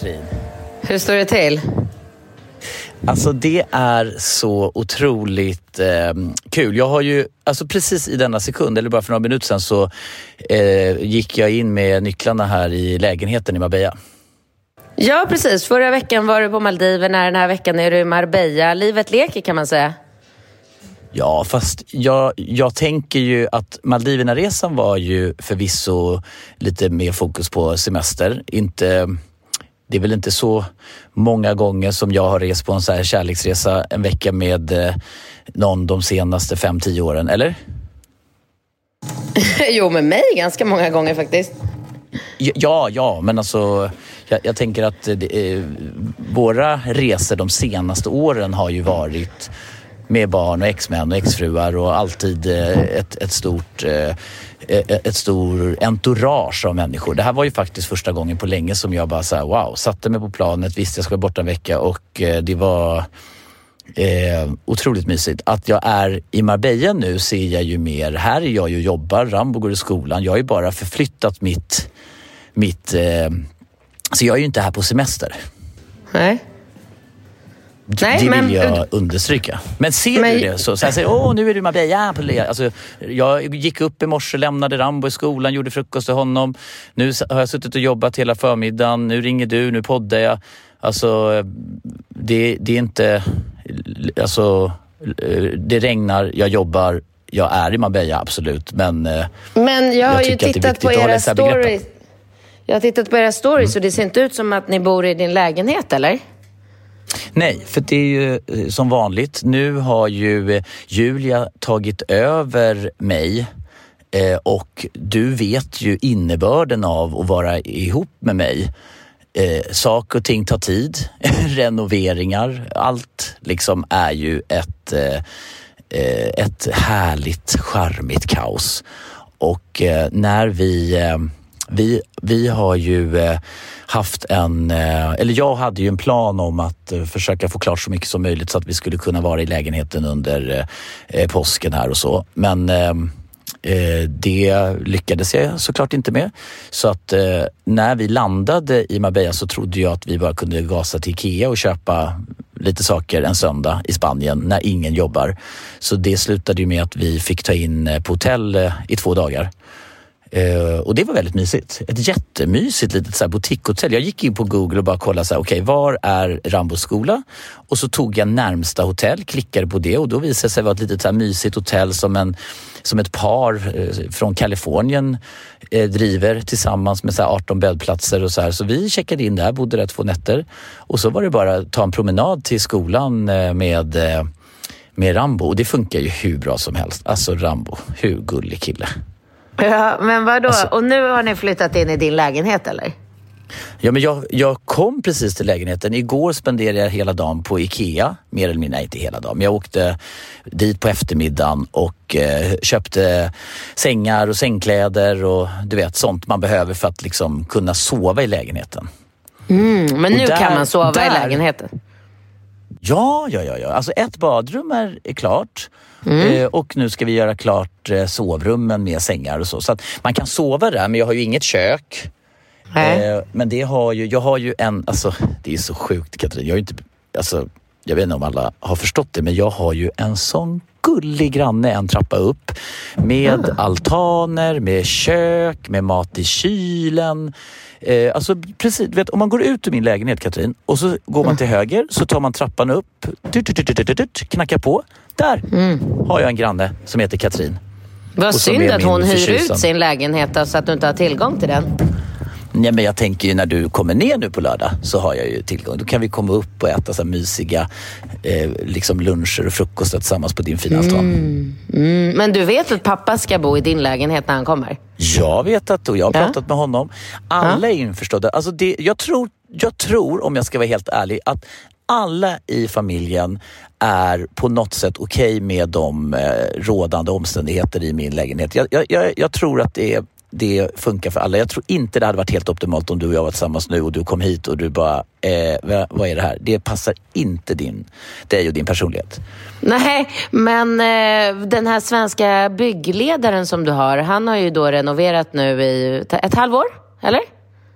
Katrin! Hur står det till? Alltså det är så otroligt eh, kul. Jag har ju, alltså precis i denna sekund, eller bara för några minuter sedan så eh, gick jag in med nycklarna här i lägenheten i Marbella. Ja, precis. Förra veckan var du på Maldiverna, den här veckan är du i Marbella. Livet leker kan man säga. Ja, fast jag, jag tänker ju att Maldiverna-resan var ju förvisso lite mer fokus på semester. Inte, det är väl inte så många gånger som jag har rest på en så här kärleksresa en vecka med eh, någon de senaste fem tio åren, eller? jo, med mig ganska många gånger faktiskt. Ja, ja, men alltså jag, jag tänker att det, eh, våra resor de senaste åren har ju varit med barn och exmän och exfruar och alltid eh, ett, ett stort eh, eh, ett stor entourage av människor. Det här var ju faktiskt första gången på länge som jag bara så här, wow, satte mig på planet, visste jag skulle vara borta en vecka och det var eh, otroligt mysigt. Att jag är i Marbella nu ser jag ju mer, här är jag ju och jobbar, Rambo går i skolan, jag har ju bara förflyttat mitt, mitt eh, så jag är ju inte här på semester. Nej. Nej, det vill men, jag understryka. Men ser men, du det så, så här, säger, åh nu är du i Marbella. Alltså, jag gick upp i morse, lämnade Rambo i skolan, gjorde frukost till honom. Nu har jag suttit och jobbat hela förmiddagen. Nu ringer du, nu poddar jag. Alltså, det, det är inte... Alltså, det regnar, jag jobbar, jag är i Marbella absolut. Men, men jag har jag ju tittat på era stories. Jag har tittat på era stories mm. och det ser inte ut som att ni bor i din lägenhet, eller? Nej, för det är ju eh, som vanligt. Nu har ju eh, Julia tagit över mig eh, och du vet ju innebörden av att vara ihop med mig. saker och ting tar tid, renoveringar, allt liksom är ju ett, ett härligt, charmigt kaos. Och när vi vi, vi har ju eh, haft en, eh, eller jag hade ju en plan om att eh, försöka få klart så mycket som möjligt så att vi skulle kunna vara i lägenheten under påsken här och så. Men det lyckades jag såklart inte med. Så att när vi landade i Marbella så trodde jag att vi bara kunde gasa till Ikea och köpa lite saker en söndag i Spanien när ingen jobbar. Så det slutade ju med att vi fick ta in på hotell i två dagar. Eh, och det var väldigt mysigt. Ett jättemysigt litet så här boutiquehotell. Jag gick in på Google och bara kollade så här, okay, var är Rambos skola? Och så tog jag närmsta hotell, klickade på det och då visade det sig vara ett litet så här mysigt hotell som, en, som ett par eh, från Kalifornien eh, driver tillsammans med så 18 bäddplatser och så här. Så vi checkade in där, bodde där två nätter och så var det bara att ta en promenad till skolan eh, med eh, med Rambo och det funkar ju hur bra som helst. Alltså Rambo, hur gullig kille. Ja, men vadå? Alltså, och nu har ni flyttat in i din lägenhet eller? Ja, men jag, jag kom precis till lägenheten. Igår spenderade jag hela dagen på IKEA. Mer eller mindre, nej inte hela dagen, men jag åkte dit på eftermiddagen och eh, köpte sängar och sängkläder och du vet sånt man behöver för att liksom kunna sova i lägenheten. Mm, men nu där, kan man sova där, i lägenheten? Ja, ja, ja, ja. Alltså ett badrum är, är klart. Mm. Eh, och nu ska vi göra klart eh, sovrummen med sängar och så. Så att man kan sova där, men jag har ju inget kök. Eh, men det har ju, jag har ju en, alltså det är så sjukt Katrin, jag har inte, alltså jag vet inte om alla har förstått det, men jag har ju en sån gullig granne en trappa upp med ah. altaner, med kök, med mat i kylen. Eh, alltså precis, vet, om man går ut ur min lägenhet Katrin och så går man till mm. höger så tar man trappan upp, knackar på. Där mm. har jag en granne som heter Katrin. Vad synd att hon hyr ut sin lägenhet så att du inte har tillgång till den. Nej, men jag tänker ju när du kommer ner nu på lördag så har jag ju tillgång. Då kan vi komma upp och äta så mysiga eh, liksom luncher och frukostar tillsammans på din fina altan. Mm. Mm. Men du vet att pappa ska bo i din lägenhet när han kommer? Jag vet att och jag har pratat ja. med honom. Alla ja. är införstådda. Alltså det, jag, tror, jag tror, om jag ska vara helt ärlig, att alla i familjen är på något sätt okej okay med de eh, rådande omständigheter i min lägenhet. Jag, jag, jag, tror att det är det funkar för alla. Jag tror inte det hade varit helt optimalt om du och jag var tillsammans nu och du kom hit och du bara, eh, vad är det här? Det passar inte din, dig och din personlighet. Nej, men eh, den här svenska byggledaren som du har, han har ju då renoverat nu i ett halvår, eller?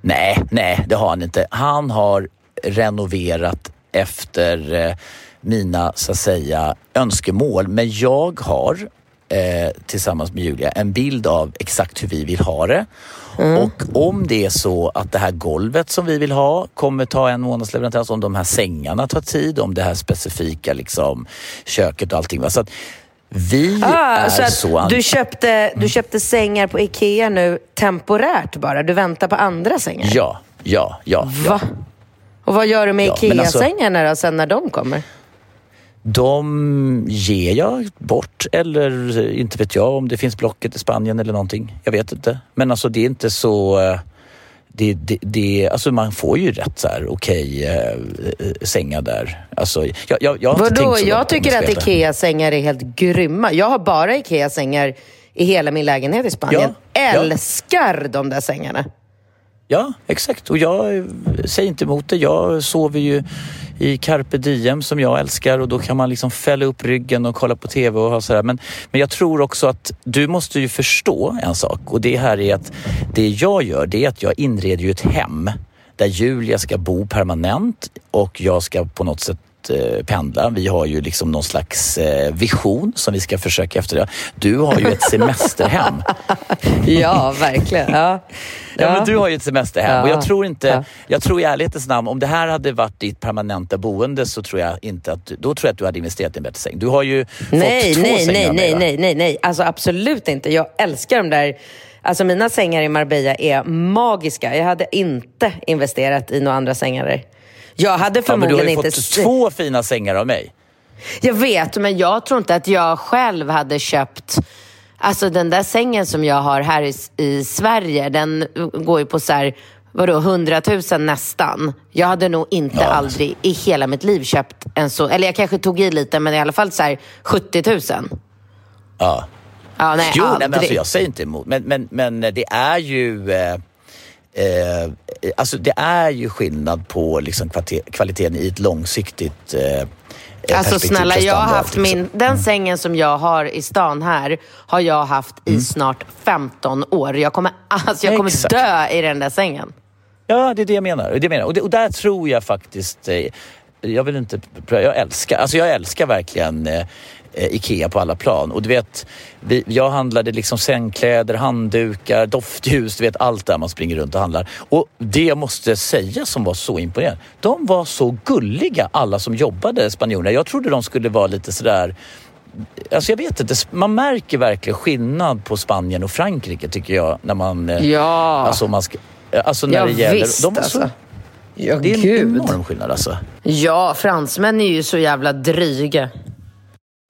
Nej, nej, det har han inte. Han har renoverat efter eh, mina, så att säga, önskemål. Men jag har eh, tillsammans med Julia en bild av exakt hur vi vill ha det. Mm. Och om det är så att det här golvet som vi vill ha kommer ta en månads leverans, om de här sängarna tar tid, om det här specifika liksom, köket och allting. Va? Så att vi ah, är så, att så du, köpte, mm. du köpte sängar på Ikea nu temporärt bara? Du väntar på andra sängar? Ja, ja, ja. Va? Ja. Och vad gör du med ja, alltså- Ikea-sängarna alltså, då, sen när de kommer? De ger jag bort eller inte vet jag om det finns Blocket i Spanien eller någonting. Jag vet inte. Men alltså det är inte så... Eh, det, det, det, alltså man får ju rätt så här okej okay, äh, sängar där. Alltså, jag, jag, jag Vadå? Jag tycker att Ikea-sängar är helt grymma. Jag har bara Ikea-sängar i hela min lägenhet i Spanien. Ja, Älskar ja. de där sängarna. Ja, exakt. Och jag säger inte emot det. Jag sover ju i carpe diem som jag älskar och då kan man liksom fälla upp ryggen och kolla på TV och ha sådär. Men, men jag tror också att du måste ju förstå en sak och det här är att det jag gör det är att jag inreder ju ett hem där Julia ska bo permanent och jag ska på något sätt eh, pendla. Vi har ju liksom någon slags eh, vision som vi ska försöka efter. Du har ju ett semesterhem. ja, verkligen. Ja. Ja, men du har ju ett semesterhem ja. och jag tror inte, ja. jag tror i ärlighetens namn, om det här hade varit ditt permanenta boende så tror jag inte att, då tror jag att du hade investerat i en bättre säng. Du har ju nej, fått två nej, sängar Nej, nej, nej, nej, nej, alltså absolut inte. Jag älskar de där Alltså mina sängar i Marbella är magiska. Jag hade inte investerat i några andra sängar där. Jag hade förmodligen ja, men du har ju fått två fina sängar av mig. Jag vet, men jag tror inte att jag själv hade köpt Alltså den där sängen som jag har här i, i Sverige, den går ju på så här, vadå, 100 000 nästan. Jag hade nog inte ja. aldrig i hela mitt liv köpt en så, eller jag kanske tog i lite, men i alla fall så här 70 000. Ja. Ja, nej, jo, nej, men alltså, jag säger inte emot, men, men, men det är ju... Eh, eh, alltså det är ju skillnad på liksom kvaliteten i ett långsiktigt eh, Alltså snälla, jag har haft min, den sängen som jag har i stan här, har jag haft i mm. snart 15 år. Jag kommer, alltså, jag kommer dö i den där sängen. Ja, det är det jag menar. Det menar. Och, det, och där tror jag faktiskt, eh, jag vill inte, jag älskar, alltså jag älskar verkligen eh, IKEA på alla plan. Och du vet, vi, jag handlade liksom sängkläder, handdukar, doftljus, du vet allt där man springer runt och handlar. Och det jag måste säga som var så imponerande, de var så gulliga alla som jobbade, spanjorerna. Jag trodde de skulle vara lite sådär Alltså jag vet inte, man märker verkligen skillnad på Spanien och Frankrike tycker jag. När man, eh, ja. alltså man ska, alltså när ja, det gäller... Visst, de var så, alltså. Ja, det är en Gud. enorm skillnad alltså. Ja, fransmän är ju så jävla dryga.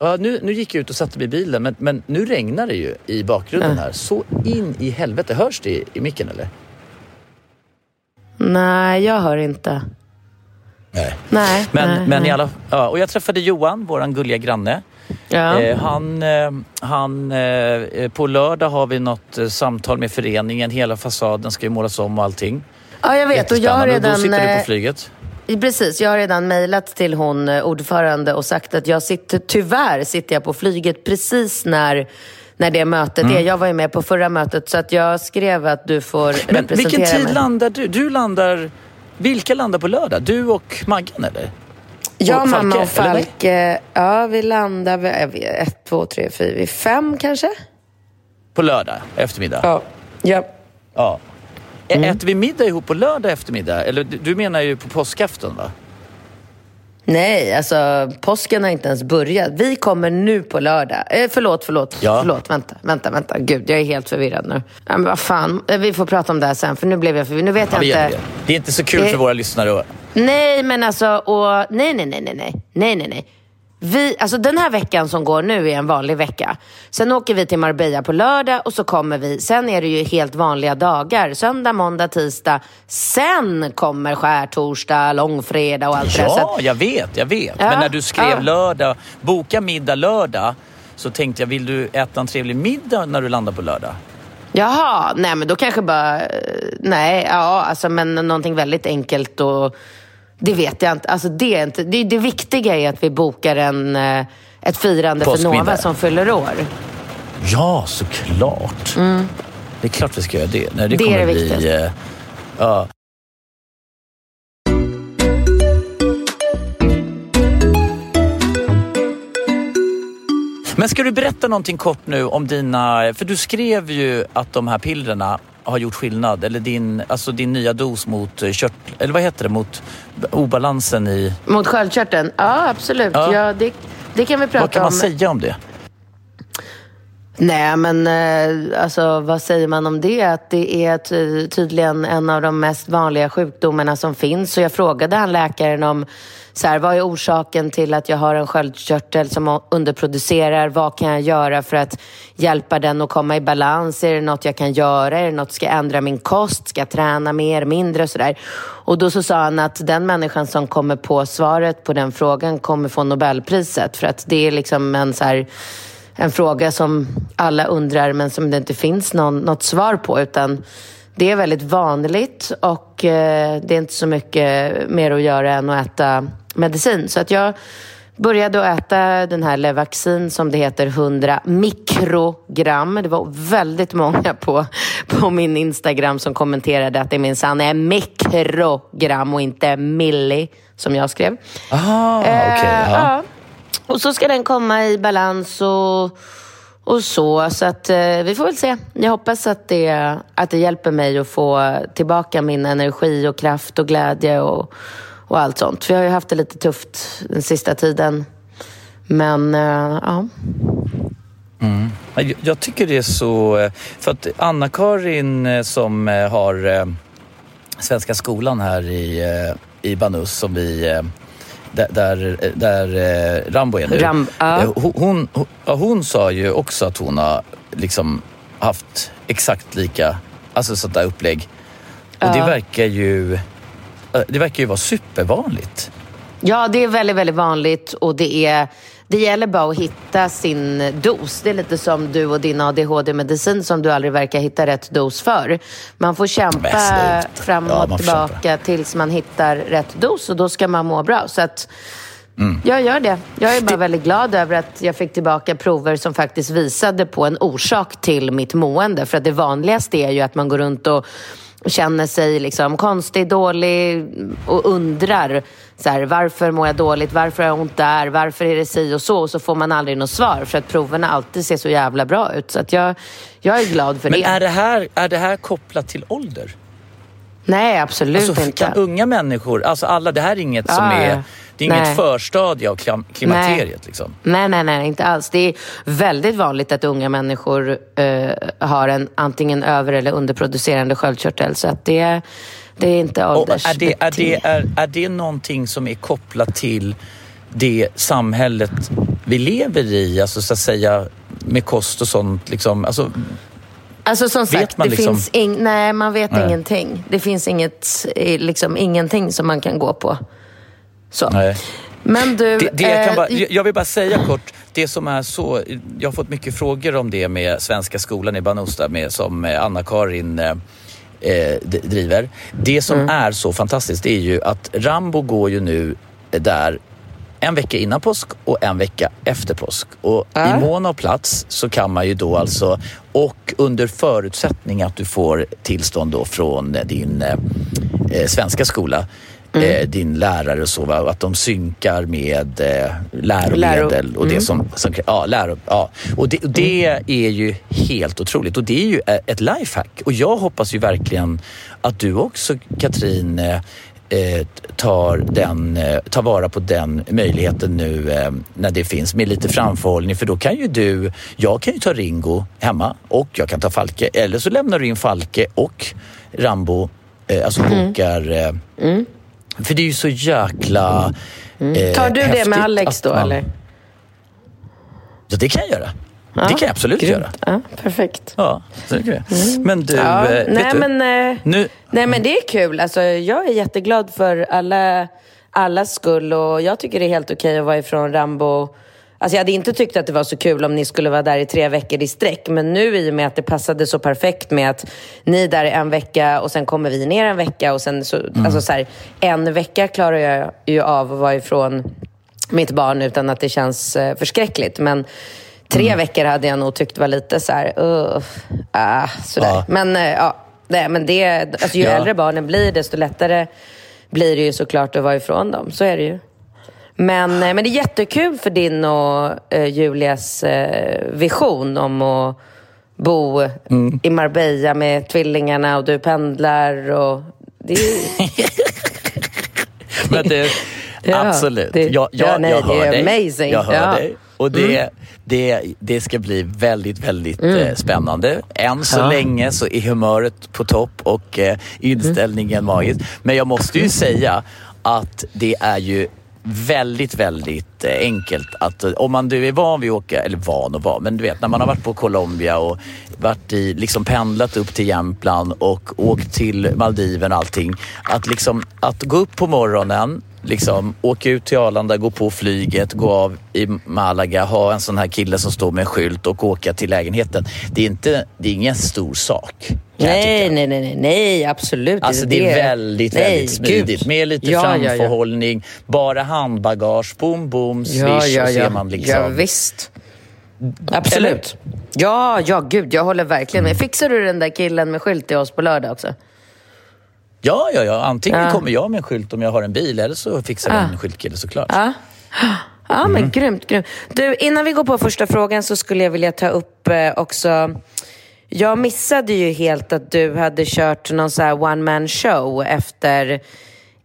Ja, nu, nu gick jag ut och satte mig i bilen, men, men nu regnar det ju i bakgrunden här. Så in i helvete. Hörs det i, i micken eller? Nej, jag hör inte. Nej. Nej, men, nej, men nej. I alla, ja, och jag träffade Johan, våran gulliga granne. Ja. Eh, han, eh, han, eh, på lördag har vi något eh, samtal med föreningen. Hela fasaden ska ju målas om och allting. Ja, jag vet. Och jag har redan... Och då sitter du på eh, flyget. Precis, jag har redan mejlat till hon eh, ordförande och sagt att jag sitter, tyvärr sitter jag på flyget precis när när det mötet är. Jag var ju med på förra mötet så att jag skrev att du får Men representera vilken tid mig. landar du? Du landar... Vilka landar på lördag? Du och Maggan eller? Jag, och mamma och Falke, ja vi landar vid ett, två, tre, fyra, fem kanske? På lördag eftermiddag? Ja. ja. Ja. Mm. Äter vi middag ihop på lördag eftermiddag? Eller du menar ju på påskafton va? Nej, alltså påsken har inte ens börjat. Vi kommer nu på lördag. Eh, förlåt, förlåt, ja. förlåt. Vänta, vänta, vänta. Gud, jag är helt förvirrad nu. Ja, men vad fan. Eh, vi får prata om det här sen, för nu blev jag förvirrad. Nu vet ja, jag inte. Det. är inte så kul eh. för våra lyssnare. Nej, men alltså, och, nej, nej, nej, nej, nej, nej. nej. Vi, alltså den här veckan som går nu är en vanlig vecka. Sen åker vi till Marbella på lördag och så kommer vi. Sen är det ju helt vanliga dagar. Söndag, måndag, tisdag. Sen kommer skärtorsdag, långfredag och allt det där. Så Ja, jag vet, jag vet. Ja, Men när du skrev ja. lördag, boka middag lördag, så tänkte jag, vill du äta en trevlig middag när du landar på lördag? Jaha, nej men då kanske bara... eh, Nej, ja, alltså men någonting väldigt enkelt och... Det vet jag inte. Alltså det, är inte det, det viktiga är att vi bokar en, eh, ett firande för. Nova som fyller år. Ja, såklart. Det är klart vi ska göra det. Nej, det, Mm. Det är kommer det bli... viktigaste. eh, ja. Men ska du berätta någonting kort nu om dina... För du skrev ju att de här pillerna har gjort skillnad. Eller din, alltså din nya dos mot eh, kört... Eller vad heter det? Mot obalansen i... Mot sköldkörteln? Ja, absolut. Ja. Ja. det, det kan vi prata Vad kan man om. säga om det? Nej, men eh, alltså, vad säger man om det? Att det är ty- tydligen en av de mest vanliga sjukdomarna som finns. Så jag frågade han läkaren om så här, vad är orsaken till att jag har en sköldkörtel som underproducerar? Vad kan jag göra för att hjälpa den att komma i balans? Är det något jag kan göra? Är det något ska jag ändra min kost? Ska jag träna mer, mindre och sådär? Och då så sa han att den människan som kommer på svaret på den frågan kommer få Nobelpriset. För att det är liksom en så här en fråga som alla undrar men som det inte finns någon, något svar på. Utan det är väldigt vanligt och eh, det är inte så mycket mer att göra än att äta medicin. Så att jag började att äta den här Levaxin som det heter 100 mikrogram. Det var väldigt många på, på min Instagram som kommenterade att det minsann är mikrogram och inte milli som jag skrev. Ah, okej. Eh, ja. Och så ska den komma i balans och, och så. Så att eh, vi får väl se. Jag hoppas att det, att det hjälper mig att få tillbaka min energi och kraft och glädje och, och allt sånt. För jag har ju haft det lite tufft den sista tiden. Men eh, ja. Mm. Jag, jag tycker det är så... Eh, för att Anna-Karin eh, som eh, har eh, Svenska skolan här i, i Banus som vi... Där, där, där eh, Rambo är nu. Ram-. Eh, Hon, hon, hon, hon sa ju också att hon har liksom haft exakt lika, alltså sånt där upplägg. Och det Ja. verkar ju... eh, Det verkar ju vara supervanligt. Ja, det är väldigt, väldigt vanligt och det är det gäller bara att hitta sin dos. Det är lite som du och din ADHD-medicin som du aldrig verkar hitta rätt dos för. Man får kämpa fram Ja, och får tillbaka tills man hittar rätt dos och då ska man må bra. Så att Mm. jag gör det. Jag är bara väldigt glad över att jag fick tillbaka prover som faktiskt visade på en orsak till mitt mående. För att det vanligaste är ju att man går runt och känner sig liksom konstig, dålig och undrar så här, varför mår jag dåligt, varför har jag ont där, varför är det si och så och så får man aldrig något svar för att proverna alltid ser så jävla bra ut. Så att jag, jag är glad för Men det. är det, här, är det här kopplat till ålder? Nej, absolut Alltså, inte. kan unga människor, alltså alla, det här är inget som Ja, är, ja. Det är inget Nej. förstadie av klim, klimakteriet liksom. Nej, nej, nej, inte alls. Det är väldigt vanligt att unga människor eh, har en antingen över eller underproducerande sköldkörtel. Så att det, det är inte Och är, det, är, det, är, är det någonting som är kopplat till det samhället vi lever i? Alltså så att säga med kost och sånt liksom. Alltså, Alltså som sagt, det liksom- finns ing- nej, man vet Nej. ingenting. Det finns inget, eh, liksom, ingenting som man kan gå på. Så. nej. Men du... Det, det jag, kan eh, bara, jag vill bara säga kort, det som är så, jag har fått mycket frågor om det med Svenska skolan i Banusta med, som eh, Anna-Karin eh, eh, driver. Det som Mm. är så fantastiskt det är ju att Rambo går ju nu där en vecka innan påsk och en vecka efter påsk. Och Ja. i mån av plats så kan man ju då alltså, och under förutsättning att du får tillstånd då från din eh, eh, svenska skola, Mm. eh, din lärare och så, va? att de synkar med eh, läromedel Läro- och det som, som ja, läro, ja. Och det, det Mm. är ju helt otroligt och det är ju eh, ett lifehack. Och jag hoppas ju verkligen att du också, Katrin, tar, den, tar vara på den möjligheten nu när det finns med lite framförhållning. För då kan ju du, jag kan ju ta Ringo hemma och jag kan ta Falke. Eller så lämnar du in Falke och Rambo, alltså Mm. kokar. För det är ju så jäkla eh, Tar du det med Alex då man- eller? Ja, det kan jag göra. det kan jag absolut grymt. göra. Ja, perfekt. Ja, så det jag. Men du, Ja, eh, vet nej, du? men, eh, nu, Nej men det är kul. Alltså, jag är jätteglad för alla, allas skull och jag tycker det är helt okej att vara ifrån Rambo. Alltså jag hade inte tyckt att det var så kul om ni skulle vara där i tre veckor i sträck. Men nu i och med att det passade så perfekt med att ni är där en vecka och sen kommer vi ner en vecka och sen så, alltså så här, en vecka klarar jag ju av att vara ifrån mitt barn utan att det känns eh, förskräckligt. Men tre veckor hade jag nog tyckt var lite så här, uh, ah, sådär. Ja. Men eh, ja, nej, men det, alltså, ju Ja. äldre barnen blir, desto lättare blir det ju såklart att vara ifrån dem. Så är det ju. Men, eh, men det är jättekul för din och eh, Julias eh, vision om att bo Mm. i Marbella med tvillingarna och du pendlar. Och det Men du, Ja, absolut. det- jag, jag, ja, nej, jag hör det är dig. amazing. Jag hör Ja. Mm. dig. Och det, det, det ska bli väldigt, väldigt eh, spännande. Än så Ja. länge så är humöret på topp och eh, inställningen magisk. Men jag måste ju säga att det är ju väldigt, väldigt eh, enkelt att eh, om man du är van vid att åka, eller van och van, men du vet när man har varit på Colombia och varit i, liksom pendlat upp till Jämtland och åkt till Maldiverna och allting. Att liksom, att gå upp på morgonen, liksom åka ut till Arlanda, gå på flyget, gå av i Malaga, ha en sån här kille som står med en skylt och åka till lägenheten. Det är, inte, det är ingen stor sak nej, nej, nej, nej, nej, absolut Alltså inte. det är väldigt, Nej, väldigt smidigt. gud. Med lite Ja, ja, ja. framförhållning, bara handbagage, boom, boom, swish Ja, ja, och ja. är man liksom... ja visst. Absolut. Ja, ja, gud, jag håller verkligen med. Fixar du den där killen med skylt till oss på lördag också? Ja, ja, ja. Antingen Ja. kommer jag med en skylt om jag har en bil eller så fixar jag en skyltkille såklart. Ja. Ja, Mm. men grymt, grymt. Du, innan vi går på första frågan så skulle jag vilja ta upp eh, också... Jag missade ju helt att du hade kört någon så här one man show efter,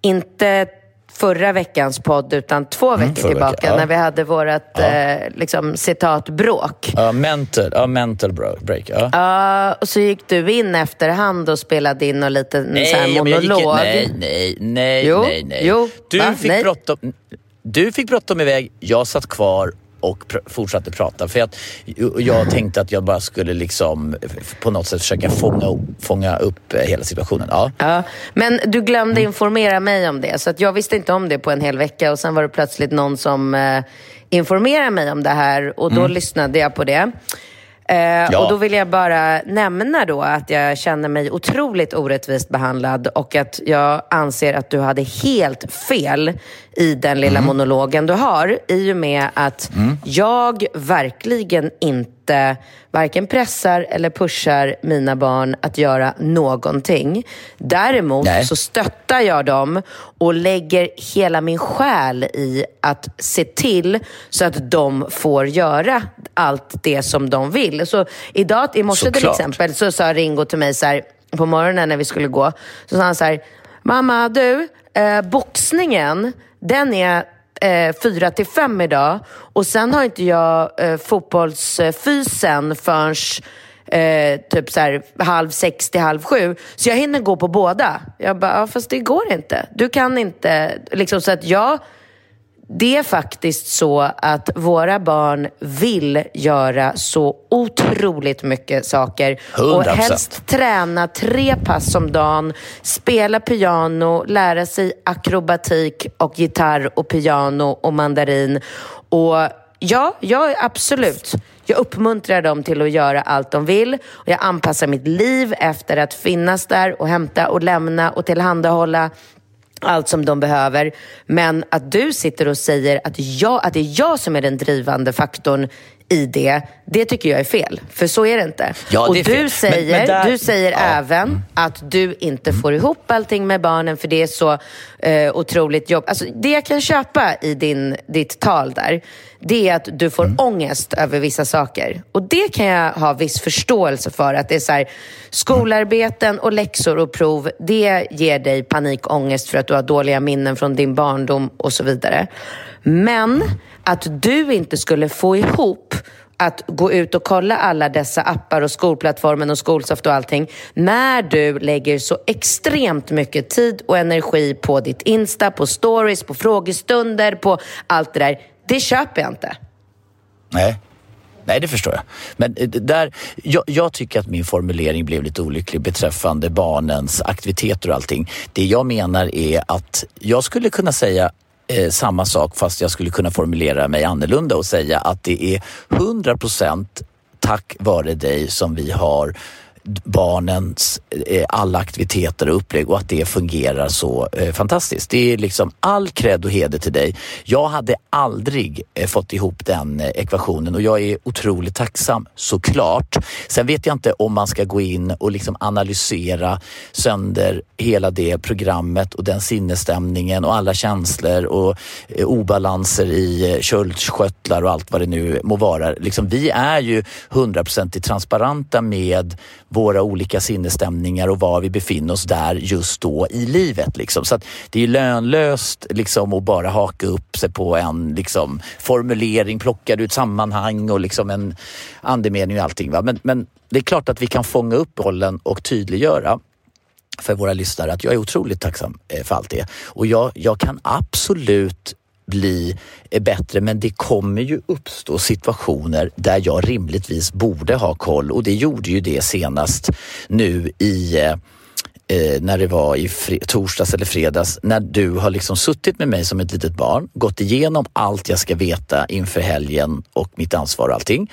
inte förra veckans podd, utan två veckor Mm, tillbaka veckan, ja. när vi hade vårt eh, liksom, citatbråk. Ja, mental, ja, mental break. Ja. Ja, och så gick du in efterhand och spelade in en liten så här gick- monolog. nej, nej, nej, Jo, nej, nej. jo, du, va? fick Nej. bråttom, du fick bråttom iväg, jag satt kvar och pr- fortsatte prata. För att jag tänkte att jag bara skulle liksom på något sätt försöka fånga, upp- fånga upp eh, hela situationen. Ja. Ja, men du Mm. glömde informera mig om det, så att jag visste inte om det på en hel vecka och sen var det plötsligt någon som eh, informerade mig om det här och då lyssnade jag på det. Eh, Och då vill jag bara nämna då att jag känner mig otroligt orättvist behandlad och att jag anser att du hade helt fel i den lilla monologen du har i och med att jag verkligen inte varken pressar eller pushar mina barn att göra någonting. Däremot Nej. så stöttar jag dem och lägger hela min själ i att se till så att de får göra allt det som de vill. Så idag, i morse till exempel, så sa Ringo till mig så här, på morgonen när vi skulle gå, så sa han så här, mamma du, eh, boxningen, den är eh, fyra till fem idag och sen har inte jag eh, fotbollsfysen förrän eh, typ så här, halv sex till halv sju. Så jag hinner gå på båda. Jag bara, ja, fast det går inte. Du kan inte. Liksom, så att jag, det är faktiskt så att våra barn vill göra så otroligt mycket saker. Och 100%. helst träna tre pass om dagen, spela piano, lära sig akrobatik och gitarr och piano och mandarin. Och ja, jag absolut. Jag uppmuntrar dem till att göra allt de vill och jag anpassar mitt liv efter att finnas där och hämta och lämna och tillhandahålla allt som de behöver. Men att du sitter och säger att, jag, att det är jag som är den drivande faktorn i det, det tycker jag är fel. För så är det inte. Ja, och det du fel. säger, Men- men där- du säger Ja. Även att du inte får ihop allting med barnen för det är så eh, otroligt jobb. Alltså, det jag kan köpa i din, ditt tal där, det är att du får Mm. ångest över vissa saker. Och det kan jag ha viss förståelse för. Att det är så här, skolarbeten och läxor och prov, det ger dig panikångest för att du har dåliga minnen från din barndom och så vidare. Men att du inte skulle få ihop att gå ut och kolla alla dessa appar och skolplattformen och skolsoft och allting när du lägger så extremt mycket tid och energi på ditt Insta, på stories, på frågestunder, på allt det där. Det köper jag inte. Nej. Nej, det förstår jag. Men eh, där, jag, jag tycker att min formulering blev lite olycklig beträffande barnens aktiviteter och allting. Det jag menar är att jag skulle kunna säga eh, samma sak fast jag skulle kunna formulera mig annorlunda och säga att det är 100 procent tack vare dig som vi har barnens eh, alla aktiviteter och upplägg och att det fungerar så eh, fantastiskt. Det är liksom all cred och heder till dig. Jag hade aldrig eh, fått ihop den eh, ekvationen och jag är otroligt tacksam såklart. Sen vet jag inte om man ska gå in och liksom analysera sönder hela det programmet och den sinnesstämningen och alla känslor och eh, obalanser i eh, köldsköttlar och allt vad det nu må vara. Liksom, vi är ju hundraprocentigt transparenta med våra olika sinnesstämningar och var vi befinner oss där just då i livet. Liksom. Så att det är lönlöst liksom, att bara haka upp sig på en liksom, formulering, ur ut sammanhang och liksom, en andemening och allting. Va? Men, men det är klart att vi kan fånga upp bollen och tydliggöra för våra lyssnare att jag är otroligt tacksam eh, för allt det. Och jag, jag kan absolut bli bättre men det kommer ju uppstå situationer där jag rimligtvis borde ha koll och det gjorde ju det senast nu i eh, eh när det var i torsdags eller fredags, när du har liksom suttit med mig som ett litet barn, gått igenom allt jag ska veta inför helgen och mitt ansvar och allting.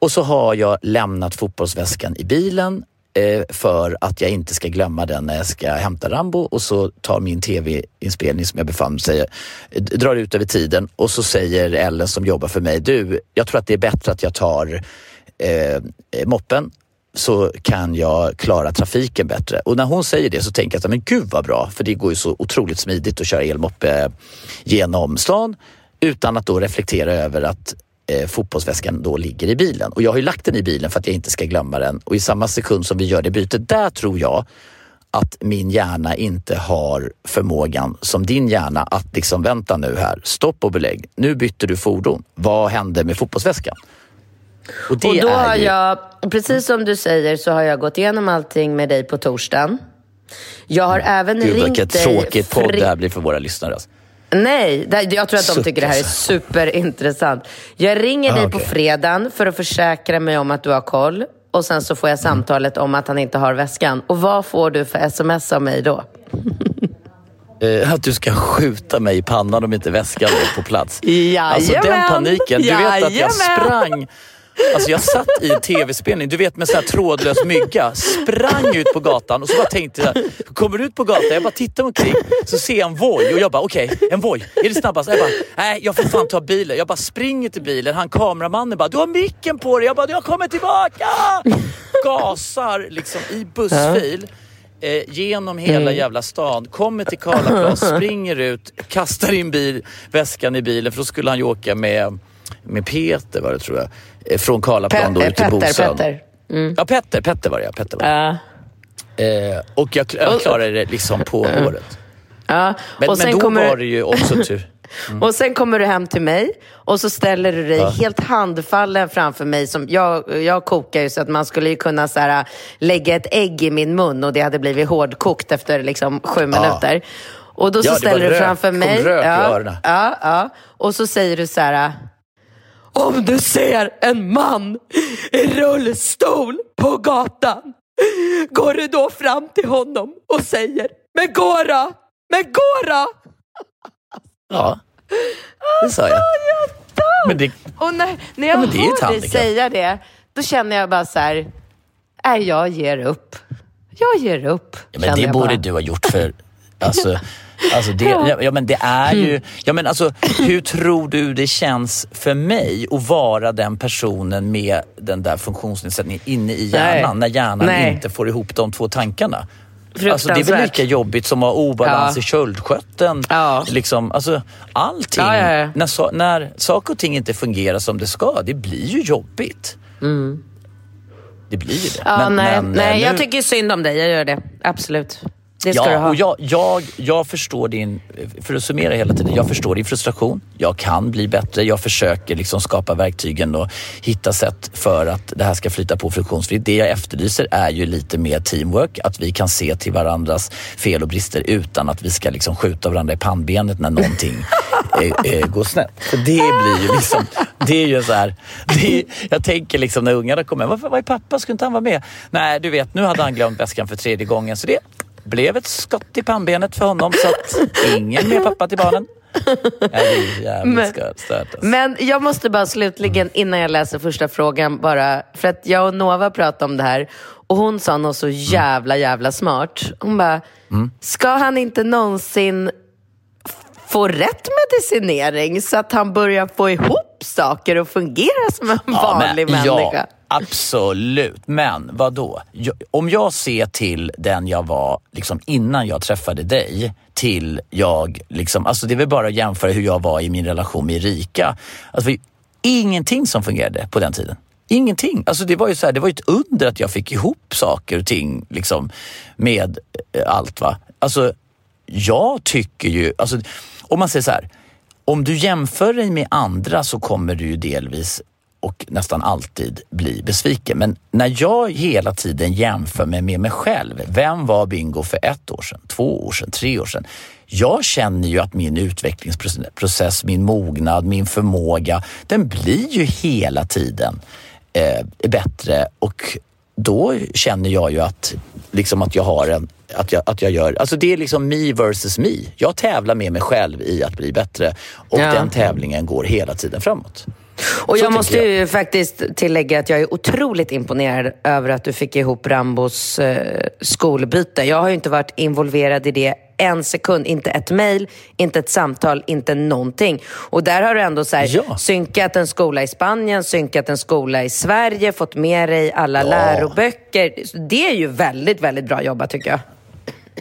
Och så har jag lämnat fotbollsväskan i bilen Eh, för att jag inte ska glömma den när jag ska hämta Rambo och så tar min tv-inspelning som jag befann sig drar ut över tiden och så säger Ellen som jobbar för mig, du, jag tror att det är bättre att jag tar eh, moppen så kan jag klara trafiken bättre. Och när hon säger det så tänker jag att men gud vad bra, för det går ju så otroligt smidigt att köra elmoppe genom stan utan att då reflektera över att eh, fotbollsväskan då ligger i bilen. Och jag har ju lagt den i bilen för att jag inte ska glömma den. Och i samma sekund som vi gör det bytet, där tror jag att min hjärna inte har förmågan som din hjärna att liksom vänta nu här, stopp och belägg. Nu bytte du fordon. Vad hände med fotbollsväskan? Och Och då har ju... jag, precis som du säger, så har jag gått igenom allting med dig på torsdagen. Jag har även Gud ringt vilket dig... tråkigt podd det här blir för våra lyssnare. Alltså. Nej, jag tror att de tycker det här är alltså. superintressant. Jag ringer Ah, dig okej. på fredagen för att försäkra mig om att du har koll. Och sen så får jag Mm. samtalet om att han inte har väskan. Och vad får du för sms av mig då? Eh, att du ska skjuta mig i pannan om inte väskan är på plats. Jajamän. Alltså den paniken. Du vet att jag sprang Alltså jag satt i en tv-spelning, du vet med sån här trådlös mygga, sprang ut på gatan och så bara tänkte jag, kommer ut på gatan, jag bara tittar omkring, så ser jag en Voi och jag bara okej, en Voi, är det snabbast? Jag bara, nej jag får fan ta bilen. Jag bara springer till bilen, han kameramannen bara, du har micken på dig. Jag bara, jag kommer tillbaka! Gasar liksom i bussfil. Eh, genom hela jävla stan, kommer till Karlaplan, springer ut, kastar in bil, väskan i bilen för då skulle han ju åka med, med Peter var det tror jag. Eh, från Karlaplan då ut till Bosön. Petter. Ja, Petter, Petter var det ja. Petter var det. Ja. Eh, och jag, jag klarade det liksom på håret. Ja. Men, och, men då kommer, var det ju också tur. och sen kommer du hem till mig och så ställer du dig helt handfallen framför mig. Som jag, jag kokar ju så att man skulle ju kunna så här, lägga ett ägg i min mun och det hade blivit hårdkokt efter liksom, sju minuter. Och då så Ja, ställer du rök. framför Kom mig. rök i ja, öronen. ja, ja. Och så säger du så här. Om du ser en man i rullstol på gatan, går du då fram till honom och säger Men gå då! Men gå då! Ja, det sa jag. Men det, Och när, när jag ett hör dig säga det, då känner jag bara så här, nej jag ger upp. Jag ger upp. Ja, men det borde bara. du ha gjort för... Alltså, Alltså det, ja. ja. men det är ju, ja men alltså hur tror du det känns för mig att vara den personen med den där funktionsnedsättningen inne i hjärnan Nej. när hjärnan Nej. inte får ihop de två tankarna? Alltså det är väl lika jobbigt som att ha obalans Ja. i köldskörteln. Ja. Liksom, alltså, allting. Ja. När, so- när saker och ting inte fungerar som det ska, det blir ju jobbigt. Det blir ju det. Mm. Ja, Men- nej, men, nej eh, jag nu- tycker synd om dig. Jag gör det. Absolut. Det ska du Ja, ha. och jag, jag, jag förstår din, för att summera hela tiden, jag förstår din frustration. Jag kan bli bättre. Jag försöker liksom skapa verktygen och hitta sätt för att det här ska flyta på friktionsfritt. Det jag efterlyser är ju lite mer teamwork, att vi kan se till varandras fel och brister utan att vi ska liksom skjuta varandra i pannbenet när någonting eh, eh, går snett. För det blir ju liksom, det är ju så här, är, jag tänker liksom när ungarna kommer, varför var är pappa? Skulle inte han vara med? Nej, du vet, nu hade han glömt väskan för tredje gången så det blev ett skott i pannbenet för honom så att ingen mer pappa till barnen. Ja, Men- alltså. Men jag måste bara slutligen, innan jag läser första frågan, bara, för att jag och Nova pratade om det här och hon sa något så jävla, jävla smart. Hon bara, ska han inte någonsin få rätt medicinering så att han börjar få ihop saker och fungera som en vanlig men, människa? Ja, absolut. Men vad då? Om jag ser till den jag var liksom innan jag träffade dig till jag, liksom, alltså det är väl bara att jämföra hur jag var i min relation med Erika. Alltså, ingenting som fungerade på den tiden. Ingenting. Alltså det var ju så här, det var ett under att jag fick ihop saker och ting liksom, med eh, allt. va. Alltså, jag tycker ju, alltså, om man säger så här, om du jämför dig med andra så kommer du ju delvis och nästan alltid bli besviken. Men när jag hela tiden jämför mig med mig själv. Vem var Bingo för ett år sedan, två år sedan, tre år sedan? Jag känner ju att min utvecklingsprocess, min mognad, min förmåga, den blir ju hela tiden eh, bättre och då känner jag ju att, liksom att jag har en att jag, att jag gör, alltså det är liksom me versus me. Jag tävlar med mig själv i att bli bättre och Ja. den tävlingen går hela tiden framåt. Och Så jag måste ju faktiskt tillägga att jag är otroligt imponerad över att du fick ihop Rambos eh, skolbyte. Jag har ju inte varit involverad i det en sekund. Inte ett mejl, inte ett samtal, inte någonting. Och där har du ändå så här, Ja. synkat en skola i Spanien, synkat en skola i Sverige, fått med dig alla Ja. läroböcker. Det är ju väldigt, väldigt bra jobbat tycker jag.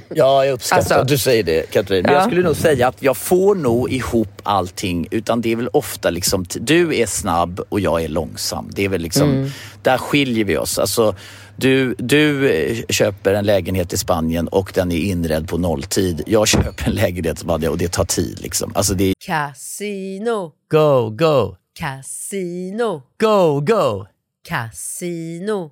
Ja, jag uppskattar Alltså- att du säger det Katrin. Men Ja. jag skulle nog säga att jag får nog ihop allting utan det är väl ofta liksom, du är snabb och jag är långsam. Det är väl liksom, Mm. där skiljer vi oss. Alltså, du, du eh, köper en lägenhet i Spanien och den är inredd på nolltid. Jag köper en lägenhet i Spanien och det tar tid liksom. Alltså det är Casino, go, go, casino, go, go. casino.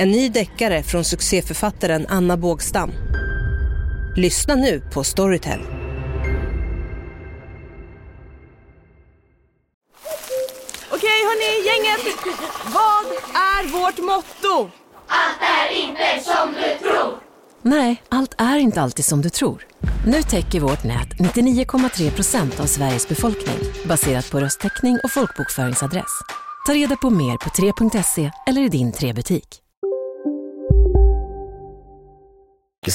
En ny deckare från succéförfattaren Anna Bågstam. Lyssna nu på Storytel. Okej hörni, gänget. Vad är vårt motto? Nej, allt är inte alltid som du tror. Nu täcker vårt nät 99,3 procent av Sveriges befolkning baserat på röstteckning och folkbokföringsadress. Ta reda på mer på 3.se eller i din 3-butik.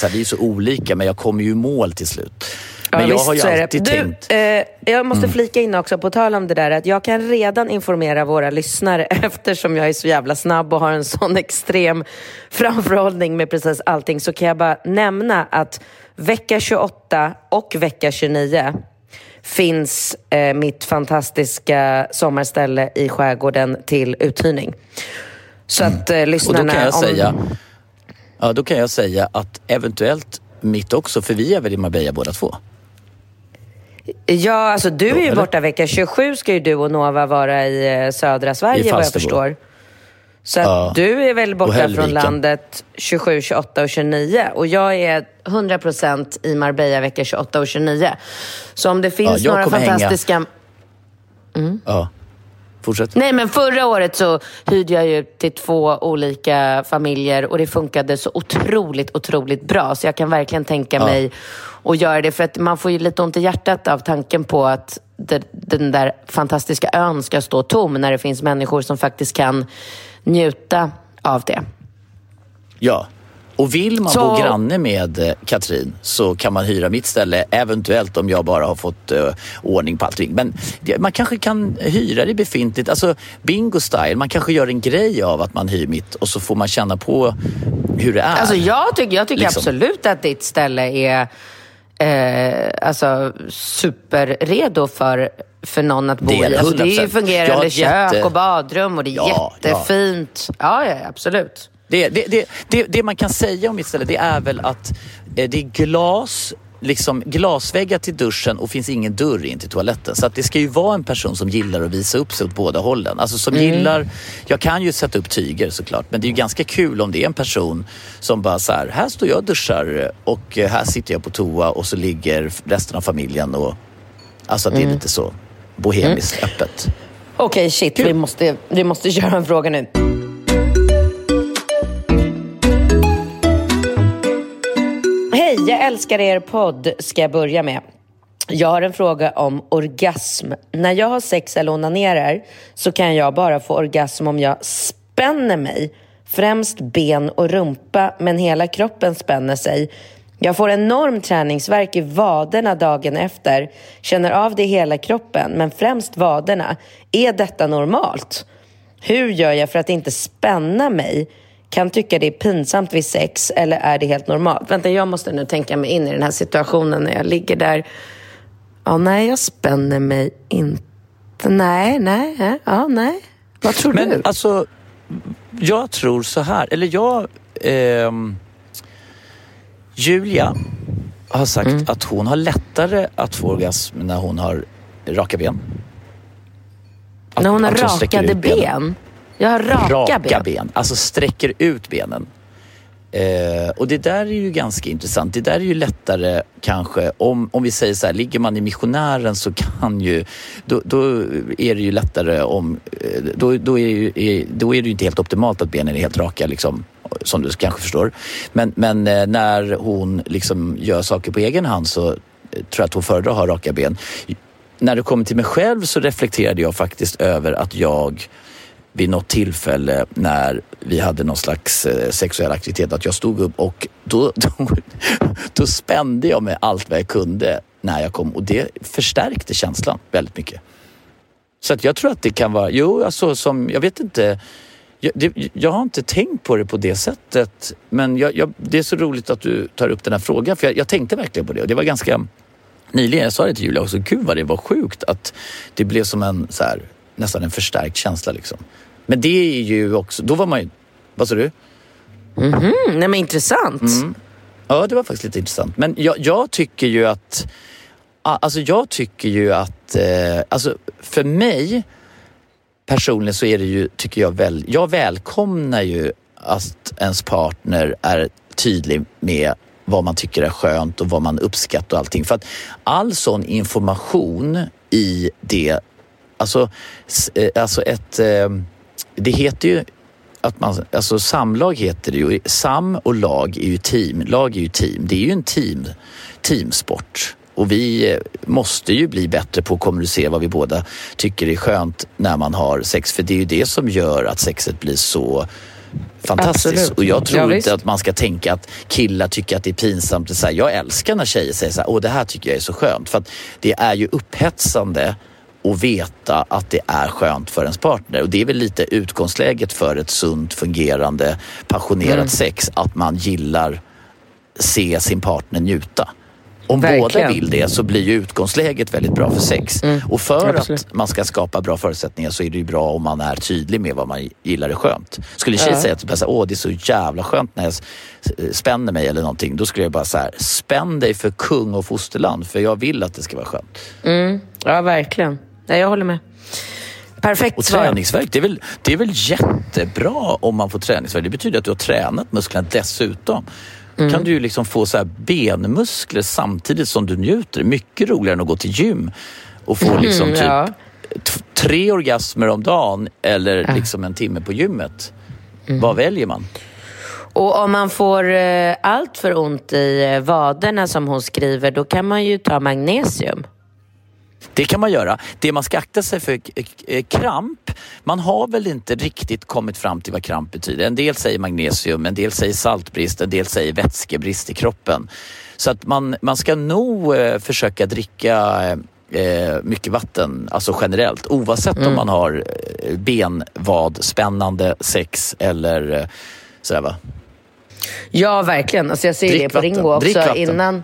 Här, vi är så olika men jag kommer ju i mål till slut. Men Ja, jag visst, har ju alltid du, tänkt... Mm. Eh, jag måste flika in också, på tal om det där, att jag kan redan informera våra lyssnare eftersom jag är så jävla snabb och har en sån extrem framförhållning med precis allting, så kan jag bara nämna att vecka 28 och vecka 29 finns eh, mitt fantastiska sommarställe i skärgården till uthyrning. Så att eh, Och lyssnarna... då kan jag om- säga, ja, då kan jag säga att eventuellt mitt också, för vi är väl i Marbella båda två? Ja, alltså du är ju eller? borta vecka 27 ska ju du och Nova vara i eh, södra Sverige vad jag förstår. Så Ja. du är väl borta från landet 27, 28 och 29 och jag är 100% i Marbella vecka 28 och 29. Så om det finns jag några fantastiska... Ja. Fortsätt. Nej, men förra året så hyrde jag ju till två olika familjer och det funkade så otroligt, otroligt bra. Så jag kan verkligen tänka Ja. mig att göra det. För att man får ju lite ont i hjärtat av tanken på att den där fantastiska ön ska stå tom när det finns människor som faktiskt kan njuta av det. Ja. Och vill man Så- bo granne med eh, Katrin så kan man hyra mitt ställe, eventuellt om jag bara har fått eh, ordning på allting. Men det, man kanske kan hyra det befintligt, alltså bingo style. Man kanske gör en grej av att man hyr mitt och så får man känna på hur det är. Alltså jag tycker, jag tycker Liksom. absolut att ditt ställe är eh, alltså, superredo för, för någon att bo Det i. Alltså, det är ju 100%. Jag fungerande kök jätte- och badrum och det är Ja, ja. jättefint. Ja, ja, absolut. Det, det, det, det, man kan säga om mitt ställe det är väl att eh, det är glas, liksom glasväggar till duschen och finns ingen dörr in till toaletten. Så att det ska ju vara en person som gillar att visa upp sig åt båda hållen. Alltså som gillar, jag kan ju sätta upp tyger såklart men det är ju ganska kul om det är en person som bara så här, här står jag och duschar och eh, här sitter jag på toa och så ligger resten av familjen och alltså att det är lite så bohemiskt öppet. Okej, shit. Vi måste, vi måste köra en fråga nu. Jag älskar er podd, ska jag börja med. Jag har en fråga om orgasm. När jag har sex eller onanerar så kan jag bara få orgasm om jag spänner mig. Främst ben och rumpa, men hela kroppen spänner sig. Jag får enorm träningsvärk i vaderna dagen efter. Känner av det i hela kroppen, men främst vaderna. Är detta normalt? Hur gör jag för att inte spänna mig? Kan tycka det är pinsamt vid sex eller är det helt normalt? Vänta, jag måste nu tänka mig in i den här situationen när jag ligger där. Ja, nej, jag spänner mig inte. Nej, nej, ja, nej. Vad tror Men du? alltså, jag tror så här, eller jag... ehm, Julia har sagt Mm. att hon har lättare att få orgasm när hon har raka ben. Att- när hon har rakade ben? Jag har raka, Raka ben. ben, alltså sträcker ut benen. Eh, och det där är ju ganska intressant. Det där är ju lättare kanske, om, om vi säger så här, ligger man i missionären så kan ju, då, då är det ju lättare om, eh, då, då, är, ju, är, då är det ju inte helt optimalt att benen är helt raka liksom, som du kanske förstår. Men, men eh, när hon liksom gör saker på egen hand så eh, tror jag att hon föredrar att ha raka ben. När det kommer till mig själv så reflekterade jag faktiskt över att jag vid något tillfälle när vi hade någon slags eh, sexuell aktivitet att jag stod upp och då, då, då spände jag mig allt vad jag kunde när jag kom. Och det förstärkte känslan väldigt mycket. Så att jag tror att det kan vara, jo alltså som, jag vet inte, jag, det, jag har inte tänkt på det på det sättet men jag, jag, det är så roligt att du tar upp den här frågan för jag, jag tänkte verkligen på det. Och det var ganska nyligen, jag sa det till Julia också, gud vad det var sjukt att det blev som en så här, nästan en förstärkt känsla liksom. Men det är ju också, då var man ju, vad sa du? Mm, nej, men intressant. Ja, det var faktiskt lite intressant. Men jag, jag tycker ju att, alltså jag tycker ju att, eh, alltså för mig personligen så är det ju, tycker jag väl, jag välkomnar ju att ens partner är tydlig med vad man tycker är skönt och vad man uppskattar och allting. För att all sån information i det, alltså, eh, alltså ett, eh, det heter ju att man, alltså samlag heter det ju. Sam och lag är ju team. Lag är ju team. Det är ju en team, teamsport. Och vi eh, måste ju bli bättre på att kommunicera vad vi båda tycker är skönt när man har sex. För det är ju det som gör att sexet blir så fantastiskt. Absolut. Och jag tror Ja, inte visst. att man ska tänka att killar tycker att det är pinsamt. Det är så här, jag älskar när tjejer säger så här, åh det här tycker jag är så skönt. För att det är ju upphetsande att veta att det är skönt för ens partner. Och det är väl lite utgångsläget för ett sunt, fungerande, passionerat Mm. sex. Att man gillar se sin partner njuta. Om Verkligen. båda vill det så blir ju utgångsläget väldigt bra för sex. Och för Mm. Absolut. att man ska skapa bra förutsättningar så är det ju bra om man är tydlig med vad man gillar är skönt. Skulle en tjej Ja. säga åh det är så jävla skönt när jag s- spänner mig eller någonting. Då skulle jag bara så här, spänn dig för kung och fosterland för jag vill att det ska vara skönt. Mm. Ja, verkligen. Ja, jag håller med. Perfekt Och svar. träningsvärk, det är, väl, det är väl jättebra om man får träningsvärk. Det betyder att du har tränat musklerna dessutom. Mm. kan du ju liksom få så här benmuskler samtidigt som du njuter. Mycket roligare än att gå till gym och få liksom Mm, typ ja. tre orgasmer om dagen eller liksom en timme på gymmet. Mm. Vad väljer man? Och om man får eh, allt för ont i eh, vaderna som hon skriver, då kan man ju ta magnesium. Det kan man göra. Det man ska akta sig för k- kramp, man har väl inte riktigt kommit fram till vad kramp betyder. En del säger magnesium, en del säger saltbrist, en del säger vätskebrist i kroppen. Så att man, man ska nog eh, försöka dricka eh, mycket vatten, alltså generellt, oavsett om man har eh, benvad, spännande sex eller eh, sådär va. Ja, verkligen. Alltså jag ser Drick det på vatten. Ringo Drick också. vatten. Innan,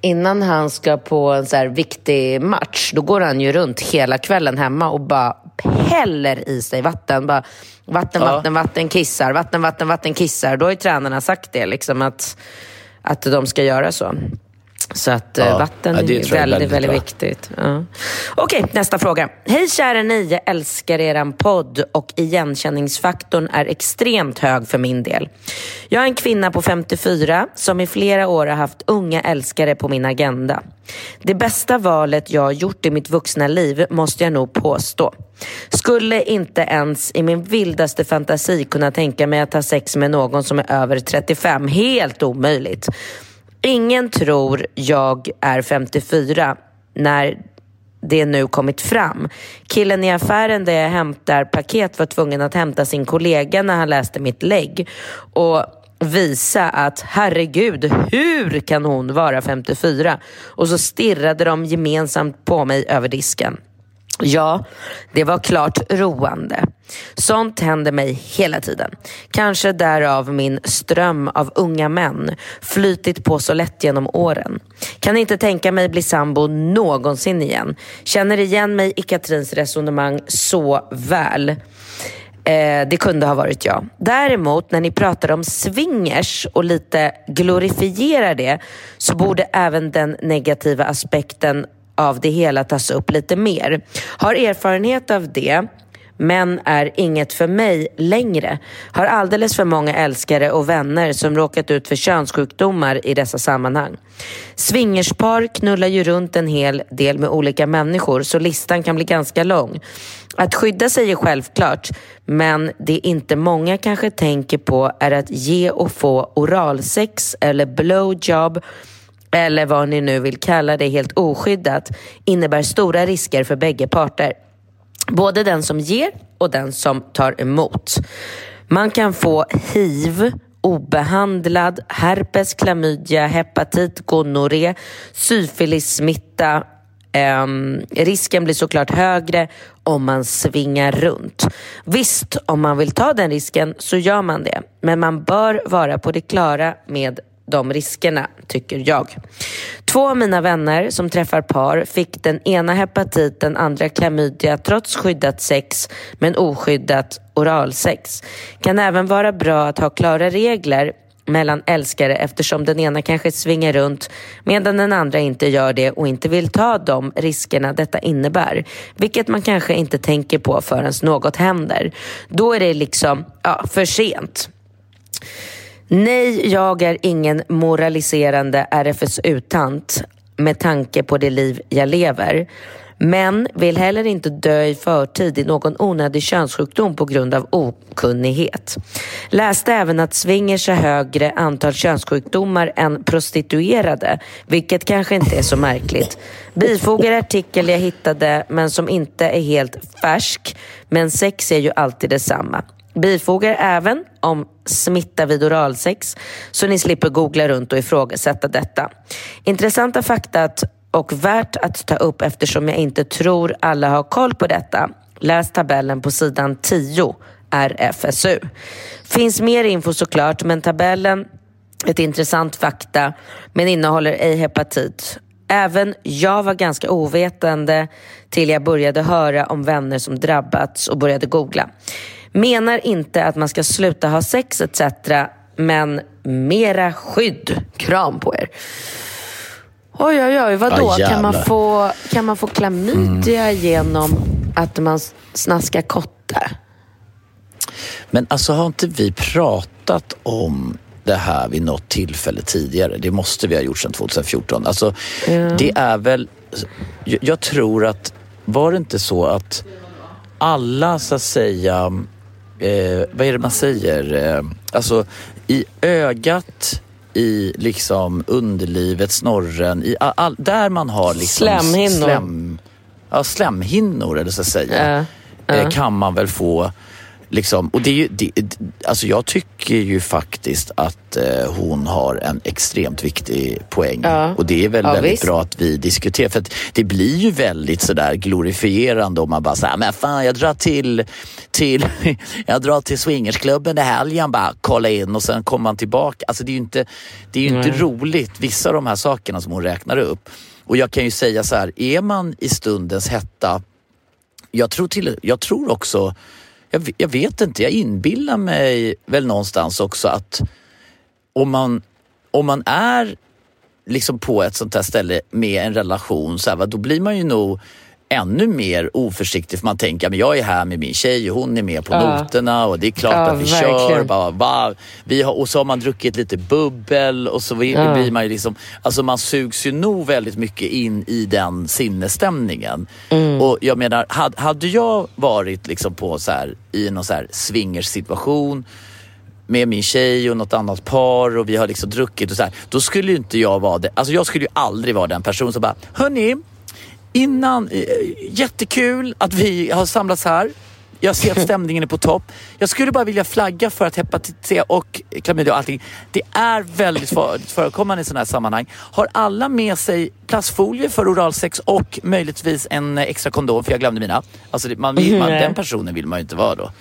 innan han ska på en så här viktig match, då går han ju runt hela kvällen hemma och bara häller i sig vatten. Bara, vatten, Ja. vatten, vatten, kissar. Vatten, vatten, vatten, kissar. Då har ju tränarna sagt det, liksom att, att de ska göra så. Så att eh, Ja. vatten Ja, är väldigt, väldigt väldigt, viktigt. Ja. Okej, nästa fråga. Hej kära ni, jag älskar eran podd och igenkänningsfaktorn är extremt hög för min del. Jag är en kvinna på 54 som i flera år har haft unga älskare på min agenda. Det bästa valet jag har gjort i mitt vuxna liv måste jag nog påstå. Skulle inte ens i min vildaste fantasi kunna tänka mig att ha sex med någon som är över 35. Helt omöjligt. Ingen tror jag är 54 när det nu kommit fram. Killen i affären där jag hämtar paket var tvungen att hämta sin kollega när han läste mitt lägg och visa att herregud, hur kan hon vara 54? Och så stirrade de gemensamt på mig över disken. Ja, det var klart roande. Sånt händer mig hela tiden. Kanske därav min ström av unga män flytit på så lätt genom åren. Kan inte tänka mig bli sambo någonsin igen. Känner igen mig i Katrins resonemang så väl. Eh, det kunde ha varit jag. Däremot när ni pratar om swingers och lite glorifierar det så borde även den negativa aspekten av det hela tas upp lite mer. Har erfarenhet av det men är inget för mig längre. Har alldeles för många älskare och vänner som råkat ut för könssjukdomar i dessa sammanhang. Swingerspar knullar ju runt en hel del med olika människor så listan kan bli ganska lång. Att skydda sig är självklart men det inte många kanske tänker på är att ge och få oralsex eller blowjob eller vad ni nu vill kalla det helt oskyddat innebär stora risker för bägge parter. Både den som ger och den som tar emot. Man kan få hiv, obehandlad, herpes, klamydia, hepatit, gonorré, syfilissmitta. Ehm, risken blir såklart högre om man svingar runt. Visst, om man vill ta den risken så gör man det. Men man bör vara på det klara med de riskerna, tycker jag. Två av mina vänner som träffar par fick den ena hepatit, den andra klamydia trots skyddat sex men oskyddat oralsex. Kan även vara bra att ha klara regler mellan älskare eftersom den ena kanske svingar runt medan den andra inte gör det och inte vill ta de riskerna detta innebär. Vilket man kanske inte tänker på förrän något händer. Då är det liksom ja, för sent. Nej, jag är ingen moraliserande RFSU-tant med tanke på det liv jag lever. Men vill heller inte dö i förtid i någon onödig könssjukdom på grund av okunnighet. Läste även att swingers har högre antal könssjukdomar än prostituerade, vilket kanske inte är så märkligt. Bifogar artikel jag hittade, men som inte är helt färsk. Men sex är ju alltid detsamma. Bifogar även om smitta vid oralsex så ni slipper googla runt och ifrågasätta detta. Intressanta fakta och värt att ta upp eftersom jag inte tror alla har koll på detta. Läs tabellen på sidan 10 RFSU. Finns mer info såklart men tabellen ett intressant fakta men innehåller ej hepatit. Även jag var ganska ovetande till jag började höra om vänner som drabbats och började googla. Menar inte att man ska sluta ha sex etc. Men mera skydd. Kram på er. Oj, oj, oj. Vadå? Ah, kan, man få, kan man få klamydia genom att man snaskar kotte? Men alltså har inte vi pratat om det här vid något tillfälle tidigare? Det måste vi ha gjort sedan 2014. Alltså, det är väl... Jag, jag tror att... Var det inte så att alla så att säga... Eh, vad är det man säger? Eh, alltså i ögat, i liksom underlivet, snorren, i all, all, där man har liksom... Slemhinnor. Slem, ja, slemhinnor eller så att säga. Ja, Eh, kan man väl få Liksom, och det är ju, det, alltså jag tycker ju faktiskt att eh, hon har en extremt viktig poäng. Ja. Och det är väl Ja, väldigt visst. bra att vi diskuterar. För det blir ju väldigt sådär glorifierande om man bara säger, men fan jag drar till, till, jag drar till swingersklubben i helgen bara kolla in och sen kommer man tillbaka. Alltså det är ju inte, det är inte roligt, vissa av de här sakerna som hon räknar upp. Och jag kan ju säga så här, är man i stundens hetta jag tror, till, jag tror också, jag, jag vet inte, jag inbillar mig väl någonstans också att om man, om man är liksom på ett sånt här ställe med en relation, så här, va, då blir man ju nog ännu mer oförsiktig för man tänker men jag är här med min tjej och hon är med på Ja. noterna och det är klart Ja, att vi kör. verkligen. Bara, va, vi har, och så har man druckit lite bubbel och så vi- Ja. blir man ju liksom, alltså man sugs ju nog väldigt mycket in i den sinnesstämningen. Mm. Och jag menar, hade, hade jag varit liksom på så här, i någon så här swingersituation med min tjej och något annat par och vi har liksom druckit och så här, då skulle ju inte jag vara det. Alltså jag skulle ju aldrig vara den person som bara, hörni, innan, eh, jättekul att vi har samlats här. Jag ser att stämningen är på topp. Jag skulle bara vilja flagga för att hepatit C och klamydia och allting, det är väldigt för- förekommande i sådana här sammanhang. Har alla med sig plastfolie för oralsex och möjligtvis en extra kondom, för jag glömde mina. Alltså man, vill- man, Nej. den personen vill man ju inte vara då.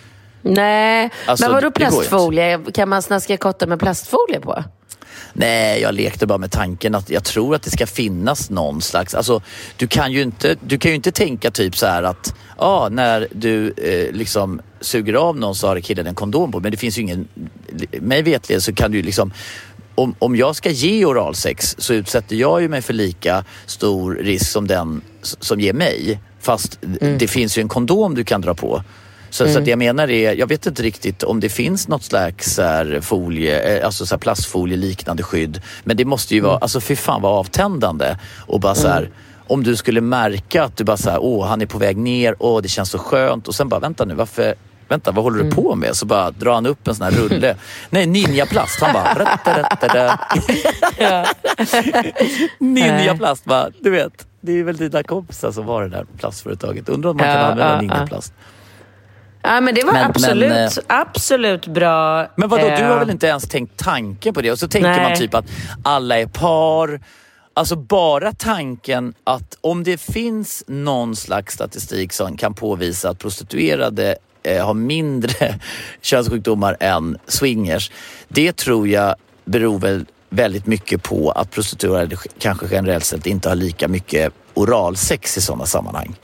Nej, Alltså, men vadå plastfolie? Kan man snaska kotte med plastfolie på? Nej, jag lekte bara med tanken att jag tror att det ska finnas någon slags... Alltså, du kan ju inte, du kan ju inte tänka typ så här att ah, när du eh, liksom suger av någon så har killen en kondom på. Men det finns ju ingen... Mig vetligen så kan du ju liksom... Om, om jag ska ge oralsex så utsätter jag ju mig för lika stor risk som den som ger mig. Fast det finns ju en kondom du kan dra på. Så, så att jag menar är, jag vet inte riktigt om det finns något slags här, folie, eh, alltså så plastfolie liknande skydd. Men det måste ju vara, alltså fy fan vad avtändande. Och bara så här, om du skulle märka att du bara så här, åh han är på väg ner, åh det känns så skönt. Och sen bara, vänta nu, varför, vänta vad håller du på med? Så bara drar han upp en sån här rulle. Nej, ninjaplast. Han bara, rätta, rätta, rätta. Ninjaplast, bara, du vet. Det är väl dina kompisar som har det där plastföretaget. Undrar om man kan Ja, använda ja, ninjaplast. Ja, men det var Men- absolut, men, eh, absolut bra. Men vadå, du eh, har väl inte ens tänkt tanken på det? Och så tänker Nej. man typ att alla är par. Alltså bara tanken att om det finns någon slags statistik som kan påvisa att prostituerade eh, har mindre könssjukdomar än swingers. Det tror jag beror väl väldigt mycket på att prostituerade kanske generellt sett inte har lika mycket oralsex i sådana sammanhang.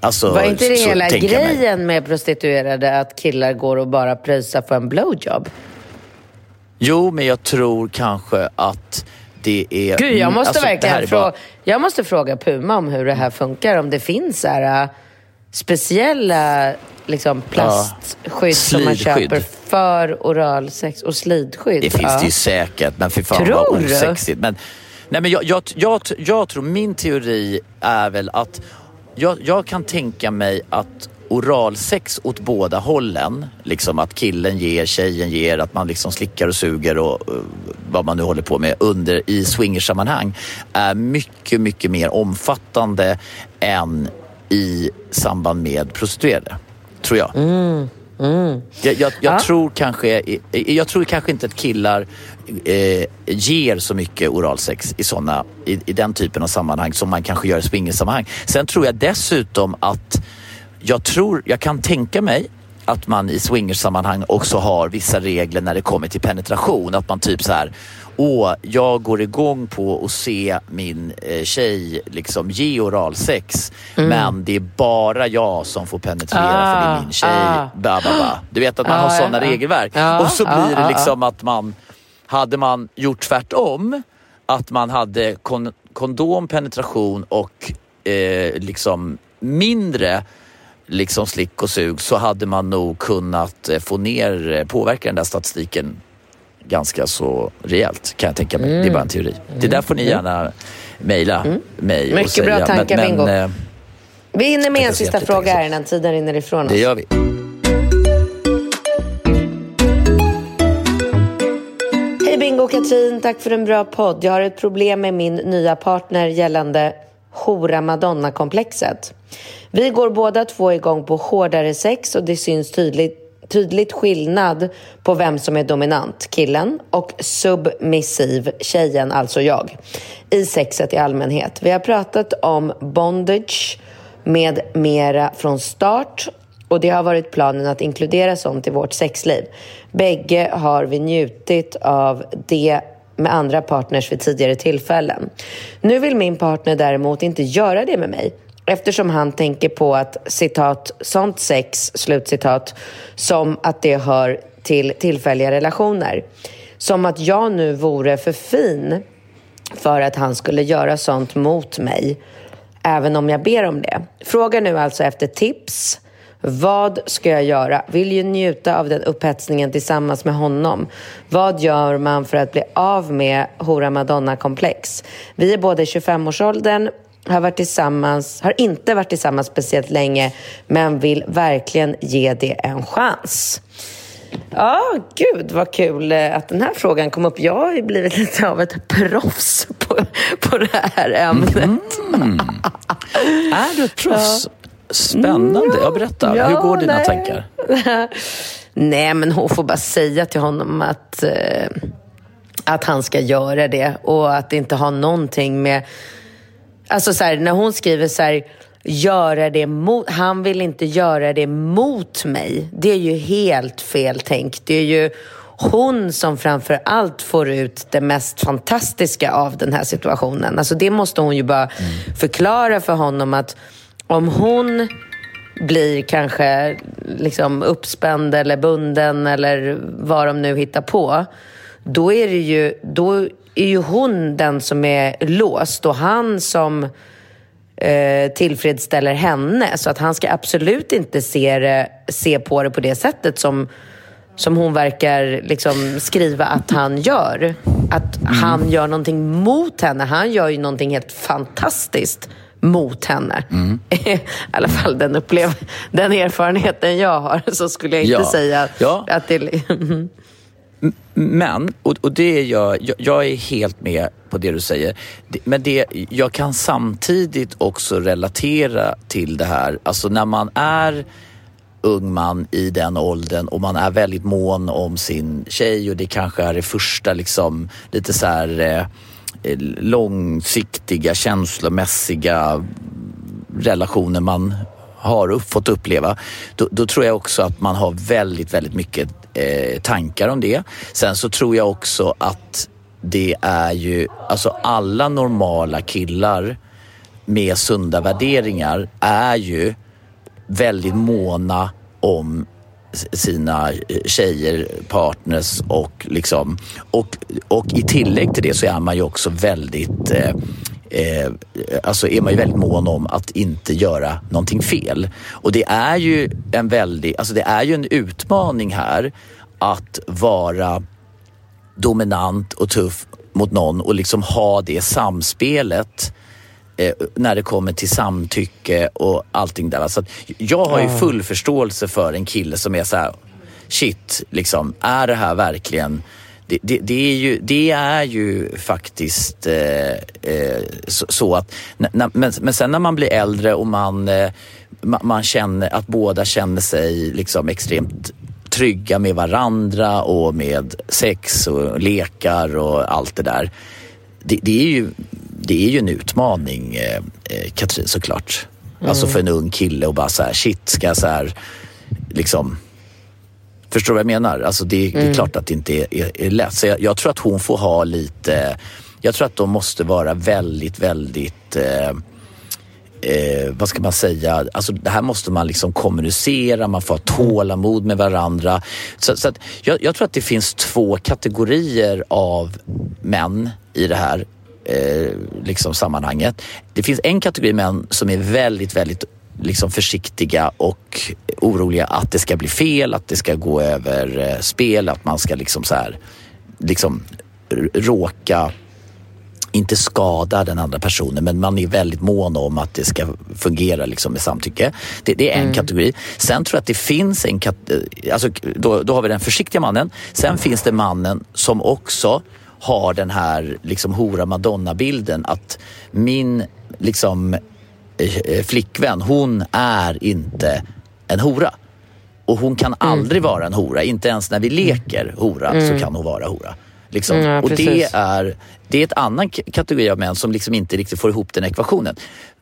Alltså, Var inte det så hela grejen med prostituerade att killar går och bara pröjsar för en blowjob? Jo, men jag tror kanske att det är... Gud, jag måste Alltså, verkligen fråga, bara- jag måste fråga Puma om hur det här funkar. Om det finns så här, äh, speciella liksom, plastskydd som man köper för oralsex och slidskydd. Det finns ja. det ju säkert, men fy fan Tror vad osexigt. Men, nej, men jag, jag, jag, jag tror, min teori är väl att jag, jag kan tänka mig att oralsex åt båda hållen, liksom att killen ger, tjejen ger, att man liksom slickar och suger och uh, vad man nu håller på med under i swingersammanhang är mycket, mycket mer omfattande än i samband med prostituerade. Tror jag. Mm. Jag, jag, jag tror kanske, jag tror kanske inte att killar eh, ger så mycket oralsex i, såna, i, i den typen av sammanhang som man kanske gör i swingersammanhang. Sen tror jag dessutom att jag tror, jag kan tänka mig att man i swingersammanhang också har vissa regler när det kommer till penetration. Att man typ så här, åh, jag går igång på att se min eh, tjej liksom ge oralsex Mm. men det är bara jag som får penetrera för det är min tjej. ah. Ba, ba, ba. Du vet att man Ah, har sådana ja. regelverk. Ja, Och så ah, blir det ah, liksom att man, hade man gjort tvärtom, att man hade kon kondom, penetration och eh, liksom mindre liksom slick och sug så hade man nog kunnat eh, få ner, eh, påverka den där statistiken ganska så rejält kan jag tänka mig. Det är bara en teori. Det där får ni gärna mejla mig och Mycket säga. bra tankar, men, Bingo. men, eh, Vi hinner med en sista fråga här innan tiden rinner ifrån oss. Det gör vi. Hej Bingo och Katrin, tack för en bra podd. Jag har ett problem med min nya partner gällande hora madonna-komplexet. Vi går båda två igång på hårdare sex och det syns tydligt tydligt skillnad på vem som är dominant, killen, och submissiv, tjejen, alltså jag, i sexet i allmänhet. Vi har pratat om bondage med mera från start och det har varit planen att inkludera sånt i vårt sexliv. Bägge har vi njutit av det med andra partners vid tidigare tillfällen. Nu vill min partner däremot inte göra det med mig eftersom han tänker på att citat, sånt sex, slutcitat, som att det hör till tillfälliga relationer. Som att jag nu vore för fin för att han skulle göra sånt mot mig, även om jag ber om det. Fråga nu alltså efter tips. Vad ska jag göra? Vill ju njuta av den upphetsningen tillsammans med honom. Vad gör man för att bli av med hora madonna-komplex? Vi är båda i 25-årsåldern, har, varit tillsammans, har inte varit tillsammans speciellt länge, men vill verkligen ge det en chans. Ja, gud vad kul eh, att den här frågan kom upp. Jag har ju blivit lite av ett proffs på, på det här ämnet. Är du ett proffs? Spännande. Ja, berätta. Ja, Hur går dina nej. tankar? Nej, men hon får bara säga till honom att, eh, att han ska göra det och att det inte har någonting med... Alltså så här, när hon skriver så här, göra det mot... Han vill inte göra det mot mig. Det är ju helt fel tänkt. Det är ju hon som framför allt får ut det mest fantastiska av den här situationen. Alltså det måste hon ju bara förklara för honom att om hon blir kanske liksom uppspänd eller bunden eller vad de nu hittar på, då är, det ju, då är ju hon den som är låst och han som eh, tillfredsställer henne. Så att han ska absolut inte se, det, se på det på det sättet som, som hon verkar liksom skriva att han gör. Att han gör någonting mot henne. Han gör ju någonting helt fantastiskt mot henne. I alla fall den, upplev den erfarenheten jag har så skulle jag inte Ja. säga Ja. att det... Men, och, och det är jag, jag, jag är helt med på det du säger. Men det, jag kan samtidigt också relatera till det här. Alltså när man är ung man i den åldern och man är väldigt mån om sin tjej och det kanske är det första liksom lite så här eh, eh långsiktiga känslomässiga relationer man har upp, fått uppleva, då, då tror jag också att man har väldigt, väldigt mycket eh, tankar om det. Sen så tror jag också att det är ju, alltså alla normala killar med sunda värderingar är ju väldigt måna om sina eh, tjejer, partners och liksom och, och i tillägg till det så är man ju också väldigt eh, eh, alltså är man ju väldigt mån om att inte göra någonting fel. Och det är ju en väldig, alltså det är ju en utmaning här att vara dominant och tuff mot någon och liksom ha det samspelet eh, när det kommer till samtycke och allting där. Så jag har ju full förståelse för en kille som är så här, shit, liksom, är det här verkligen det, det, det, är ju, det är ju faktiskt eh, eh, så, så att, när, men, men sen när man blir äldre och man, eh, ma- man känner, att båda känner sig liksom extremt trygga med varandra och med sex och lekar och allt det där. Det, det är, ju, det är ju en utmaning, eh, eh, Katrin, såklart. Alltså för en ung kille och bara så här, shit, ska jag så här, liksom Förstår du vad jag menar? Alltså det, det är klart att det inte är, är, är lätt. Så jag, jag tror att hon får ha lite... Jag tror att de måste vara väldigt, väldigt... Eh, eh, vad ska man säga? Alltså det här måste man liksom kommunicera, man får ha tålamod med varandra. Så, så att jag, jag tror att det finns två kategorier av män i det här eh, liksom sammanhanget. Det finns en kategori män som är väldigt, väldigt liksom försiktiga och oroliga att det ska bli fel, att det ska gå över eh, spel, att man ska liksom så här, liksom råka inte skada den andra personen men man är väldigt mån om att det ska fungera liksom med samtycke. Det, det är en kategori. Sen tror jag att det finns en kategori, alltså då, då har vi den försiktiga mannen. Sen finns det mannen som också har den här liksom hora madonna bilden att min liksom eh, flickvän, hon är inte en hora. Och hon kan aldrig vara en hora, inte ens när vi leker hora så kan hon vara hora. Liksom. Mm, ja, och det är, det är ett annan kategori av män som liksom inte riktigt får ihop den ekvationen.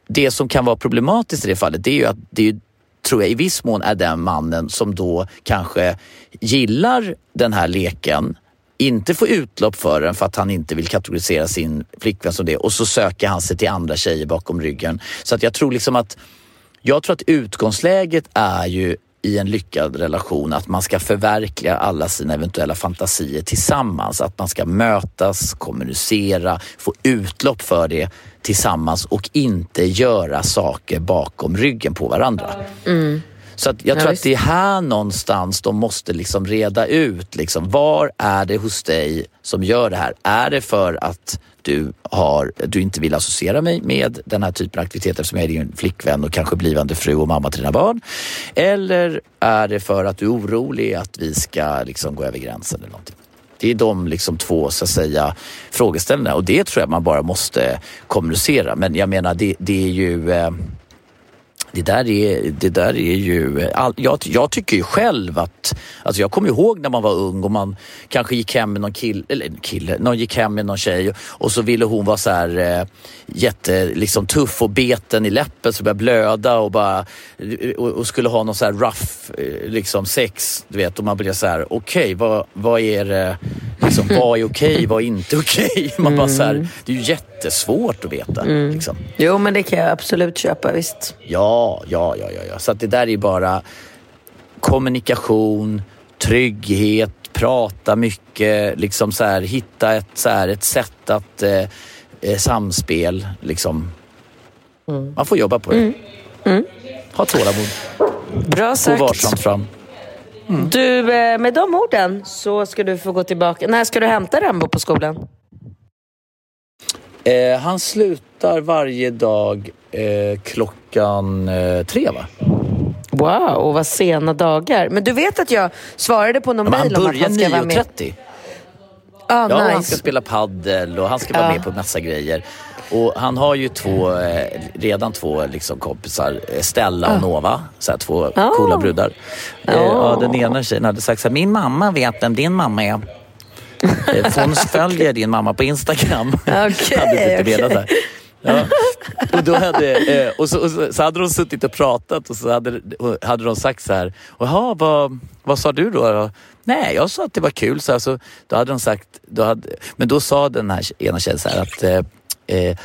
Det som kan vara problematiskt i det fallet det är ju att det är, tror jag i viss mån är den mannen som då kanske gillar den här leken inte får utlopp för den för att han inte vill kategorisera sin flickvän som det och så söker han sig till andra tjejer bakom ryggen. Så att jag tror liksom att jag tror att utgångsläget är ju i en lyckad relation att man ska förverkliga alla sina eventuella fantasier tillsammans. Att man ska mötas, kommunicera, få utlopp för det tillsammans och inte göra saker bakom ryggen på varandra. Mm. Så att jag Ja, tror visst. att det är här någonstans de måste liksom reda ut. Liksom, var är det hos dig som gör det här? Är det för att du, har, du inte vill associera mig med den här typen av aktiviteter som jag är din flickvän och kanske blivande fru och mamma till dina barn? Eller är det för att du är orolig att vi ska liksom gå över gränsen eller någonting? Det är de liksom två så att säga, frågeställningarna och det tror jag man bara måste kommunicera. Men jag menar det, det är ju eh, det där är, det där är ju... All, jag, jag tycker ju själv att... Alltså jag kommer ihåg när man var ung och man kanske gick hem med någon kille, eller kille, någon gick hem med någon tjej och så ville hon vara så här eh, jätte, liksom tuff och beten i läppen så började blöda och bara och, och skulle ha någon så här rough eh, liksom sex, du vet och man blev så här okej vad, vad är det, liksom vad är okej, vad är inte okej? Man bara så här, det är ju jättesvårt att veta liksom. Jo, men det kan jag absolut köpa, visst. Ja, ja, ja, ja, ja. Så att det där är bara kommunikation, trygghet, prata mycket, liksom så här, hitta ett, så här, ett sätt att eh, eh, samspel. Liksom. Man får jobba på det. Ha tålamod. Bra Gå sagt. varsamt fram. Du, eh, med de orden så ska du få gå tillbaka. När ska du hämta Rambo på skolan? Eh, han slutar varje dag eh, klockan eh, tre va? Wow, och vad sena dagar. Men du vet att jag svarade på någon Ja, han mejl om att börjar han ska vara med. 9.30. Ah, Ja, och han nice. ska spela paddel och han ska vara Ja. med på massa grejer. Och han har ju två, eh, redan två liksom kompisar, eh, Stella och Nova, så här, två Ah. coola brudar. Eh, Ah. ja, den ena tjejen hade sagt så här, min mamma vet vem din mamma är. Eh, hon följer din mamma på Instagram. Okej, så här. Ja. Och, då hade, eh, och, så, och så, så hade de suttit och pratat och så hade, och hade de sagt så här, jaha vad, vad sa du då? Nej, jag sa att det var kul. Så, här, så då hade de sagt, då hade, men då sa den här ena tjejen så här att eh,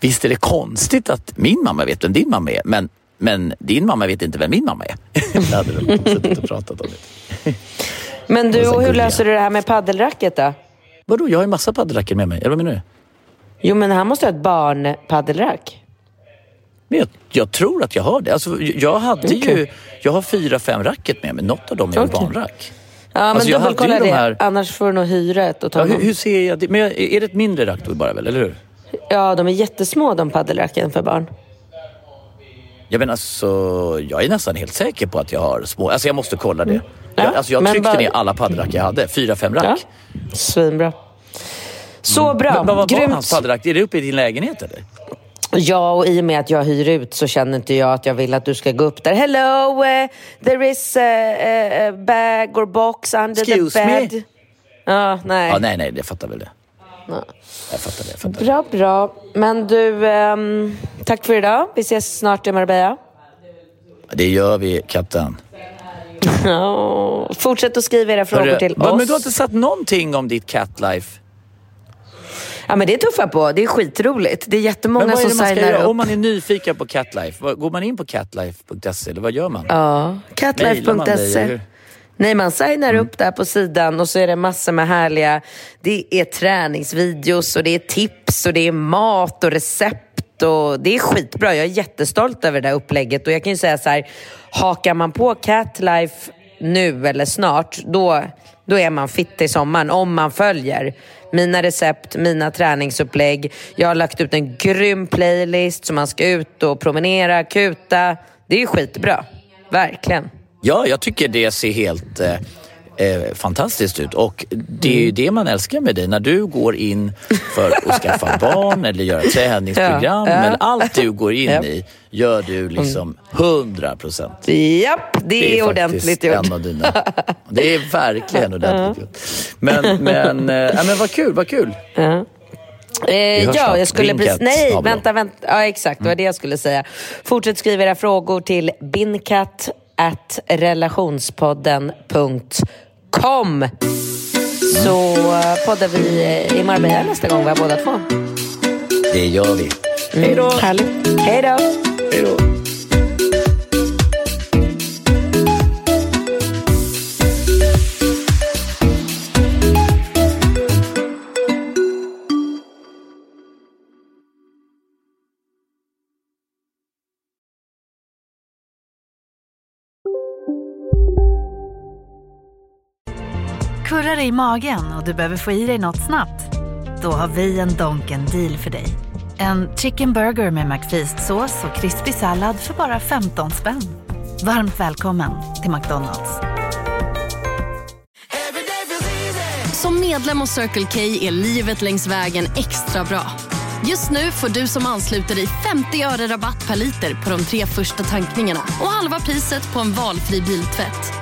visst är det konstigt att min mamma vet vem din mamma är, men, men din mamma vet inte vem min mamma är. Då hade de suttit och pratat om det. Men du, och hur löser du det här med paddelracket då? Vadå, jag har ju massa paddelracket med mig. Eller vad menar du? Jo, men han måste ha ett barnpaddelrack. Men jag, jag tror att jag har det. Alltså, jag hade ju, jag har fyra, fem racket med mig. Något av dem är Okej. barnrack. Ja, men Alltså, ju dubbelkolla de det. här- Annars får du nog hyra ett och ta Ja, hur, hur ser jag det? Men är det ett mindre rack då bara väl, eller hur? Ja, de är jättesmå de paddelracken för barn. Jag menar alltså, jag är nästan helt säker på att jag har små. Alltså jag måste kolla det. Ja, jag, alltså jag men tryckte bara- ner alla paddelrack jag hade. Fyra, fem rack. Ja, svinbra. Så bra. Men vad var hans paddelrack? Är det uppe i din lägenhet eller? Ja, och i och med att jag hyr ut så känner inte jag att jag vill att du ska gå upp där. Hello, uh, there is a, a, a bag or box under Excuse the me? bed. Ja, nej. Ja, nej, nej, det fattar väl det. Jag fattar det. Jag fattar det. Bra, bra. Men du, ehm, tack för idag. Vi ses snart i Marbella. Det gör vi, katten. Ja, Fortsätt att skriva era frågor Hörru, till oss. Men du har inte sagt någonting om ditt catlife? Ja, men det är tuffa på. Det är skitroligt. Det är jättemånga Men vad är som det ska signar upp. Om man är nyfiken på catlife, går man in på catlife.se eller vad gör man? Ja, catlife.se. Nej, man signar Mm. upp där på sidan och så är det massor med härliga... Det är träningsvideos och det är tips och det är mat och recept och det är skitbra. Jag är jättestolt över det där upplägget och jag kan ju säga så här, hakar man på catlife nu eller snart, då, då är man fit i sommaren om man följer mina recept, mina träningsupplägg. Jag har lagt ut en grym playlist så man ska ut och promenera, kuta. Det är ju skitbra. Verkligen. Ja, jag tycker det ser helt eh, eh, fantastiskt ut och det är ju Mm. det man älskar med dig. När du går in för att skaffa barn eller göra träningsprogram Ja, ja. eller allt du går in Japp. i gör du liksom 100 procent. Japp, det, är, ordentligt gjort. Det är verkligen ordentligt gjort. Men, men, eh, ja, men vad kul, vad kul. Eh, hörs ja, snart. jag skulle precis... Nej, vänta, vänta. Ja, exakt. Det var det jag skulle säga. Fortsätt skriva era frågor till binkat at relationspodden.com så eh, poddar vi eh, i Marbella nästa gång, vi har båda två. Det gör vi. Hej då! Härligt. Hej då! Hej då! Kurrar det i magen och du behöver få i dig något snabbt? Då har vi en Donken deal för dig. En chicken burger med McFeast-sås och krispig sallad för bara 15 spänn. Varmt välkommen till McDonalds. Som medlem hos Circle K är livet längs vägen extra bra. Just nu får du som ansluter dig 50 öre rabatt per liter på de tre första tankningarna och halva priset på en valfri biltvätt.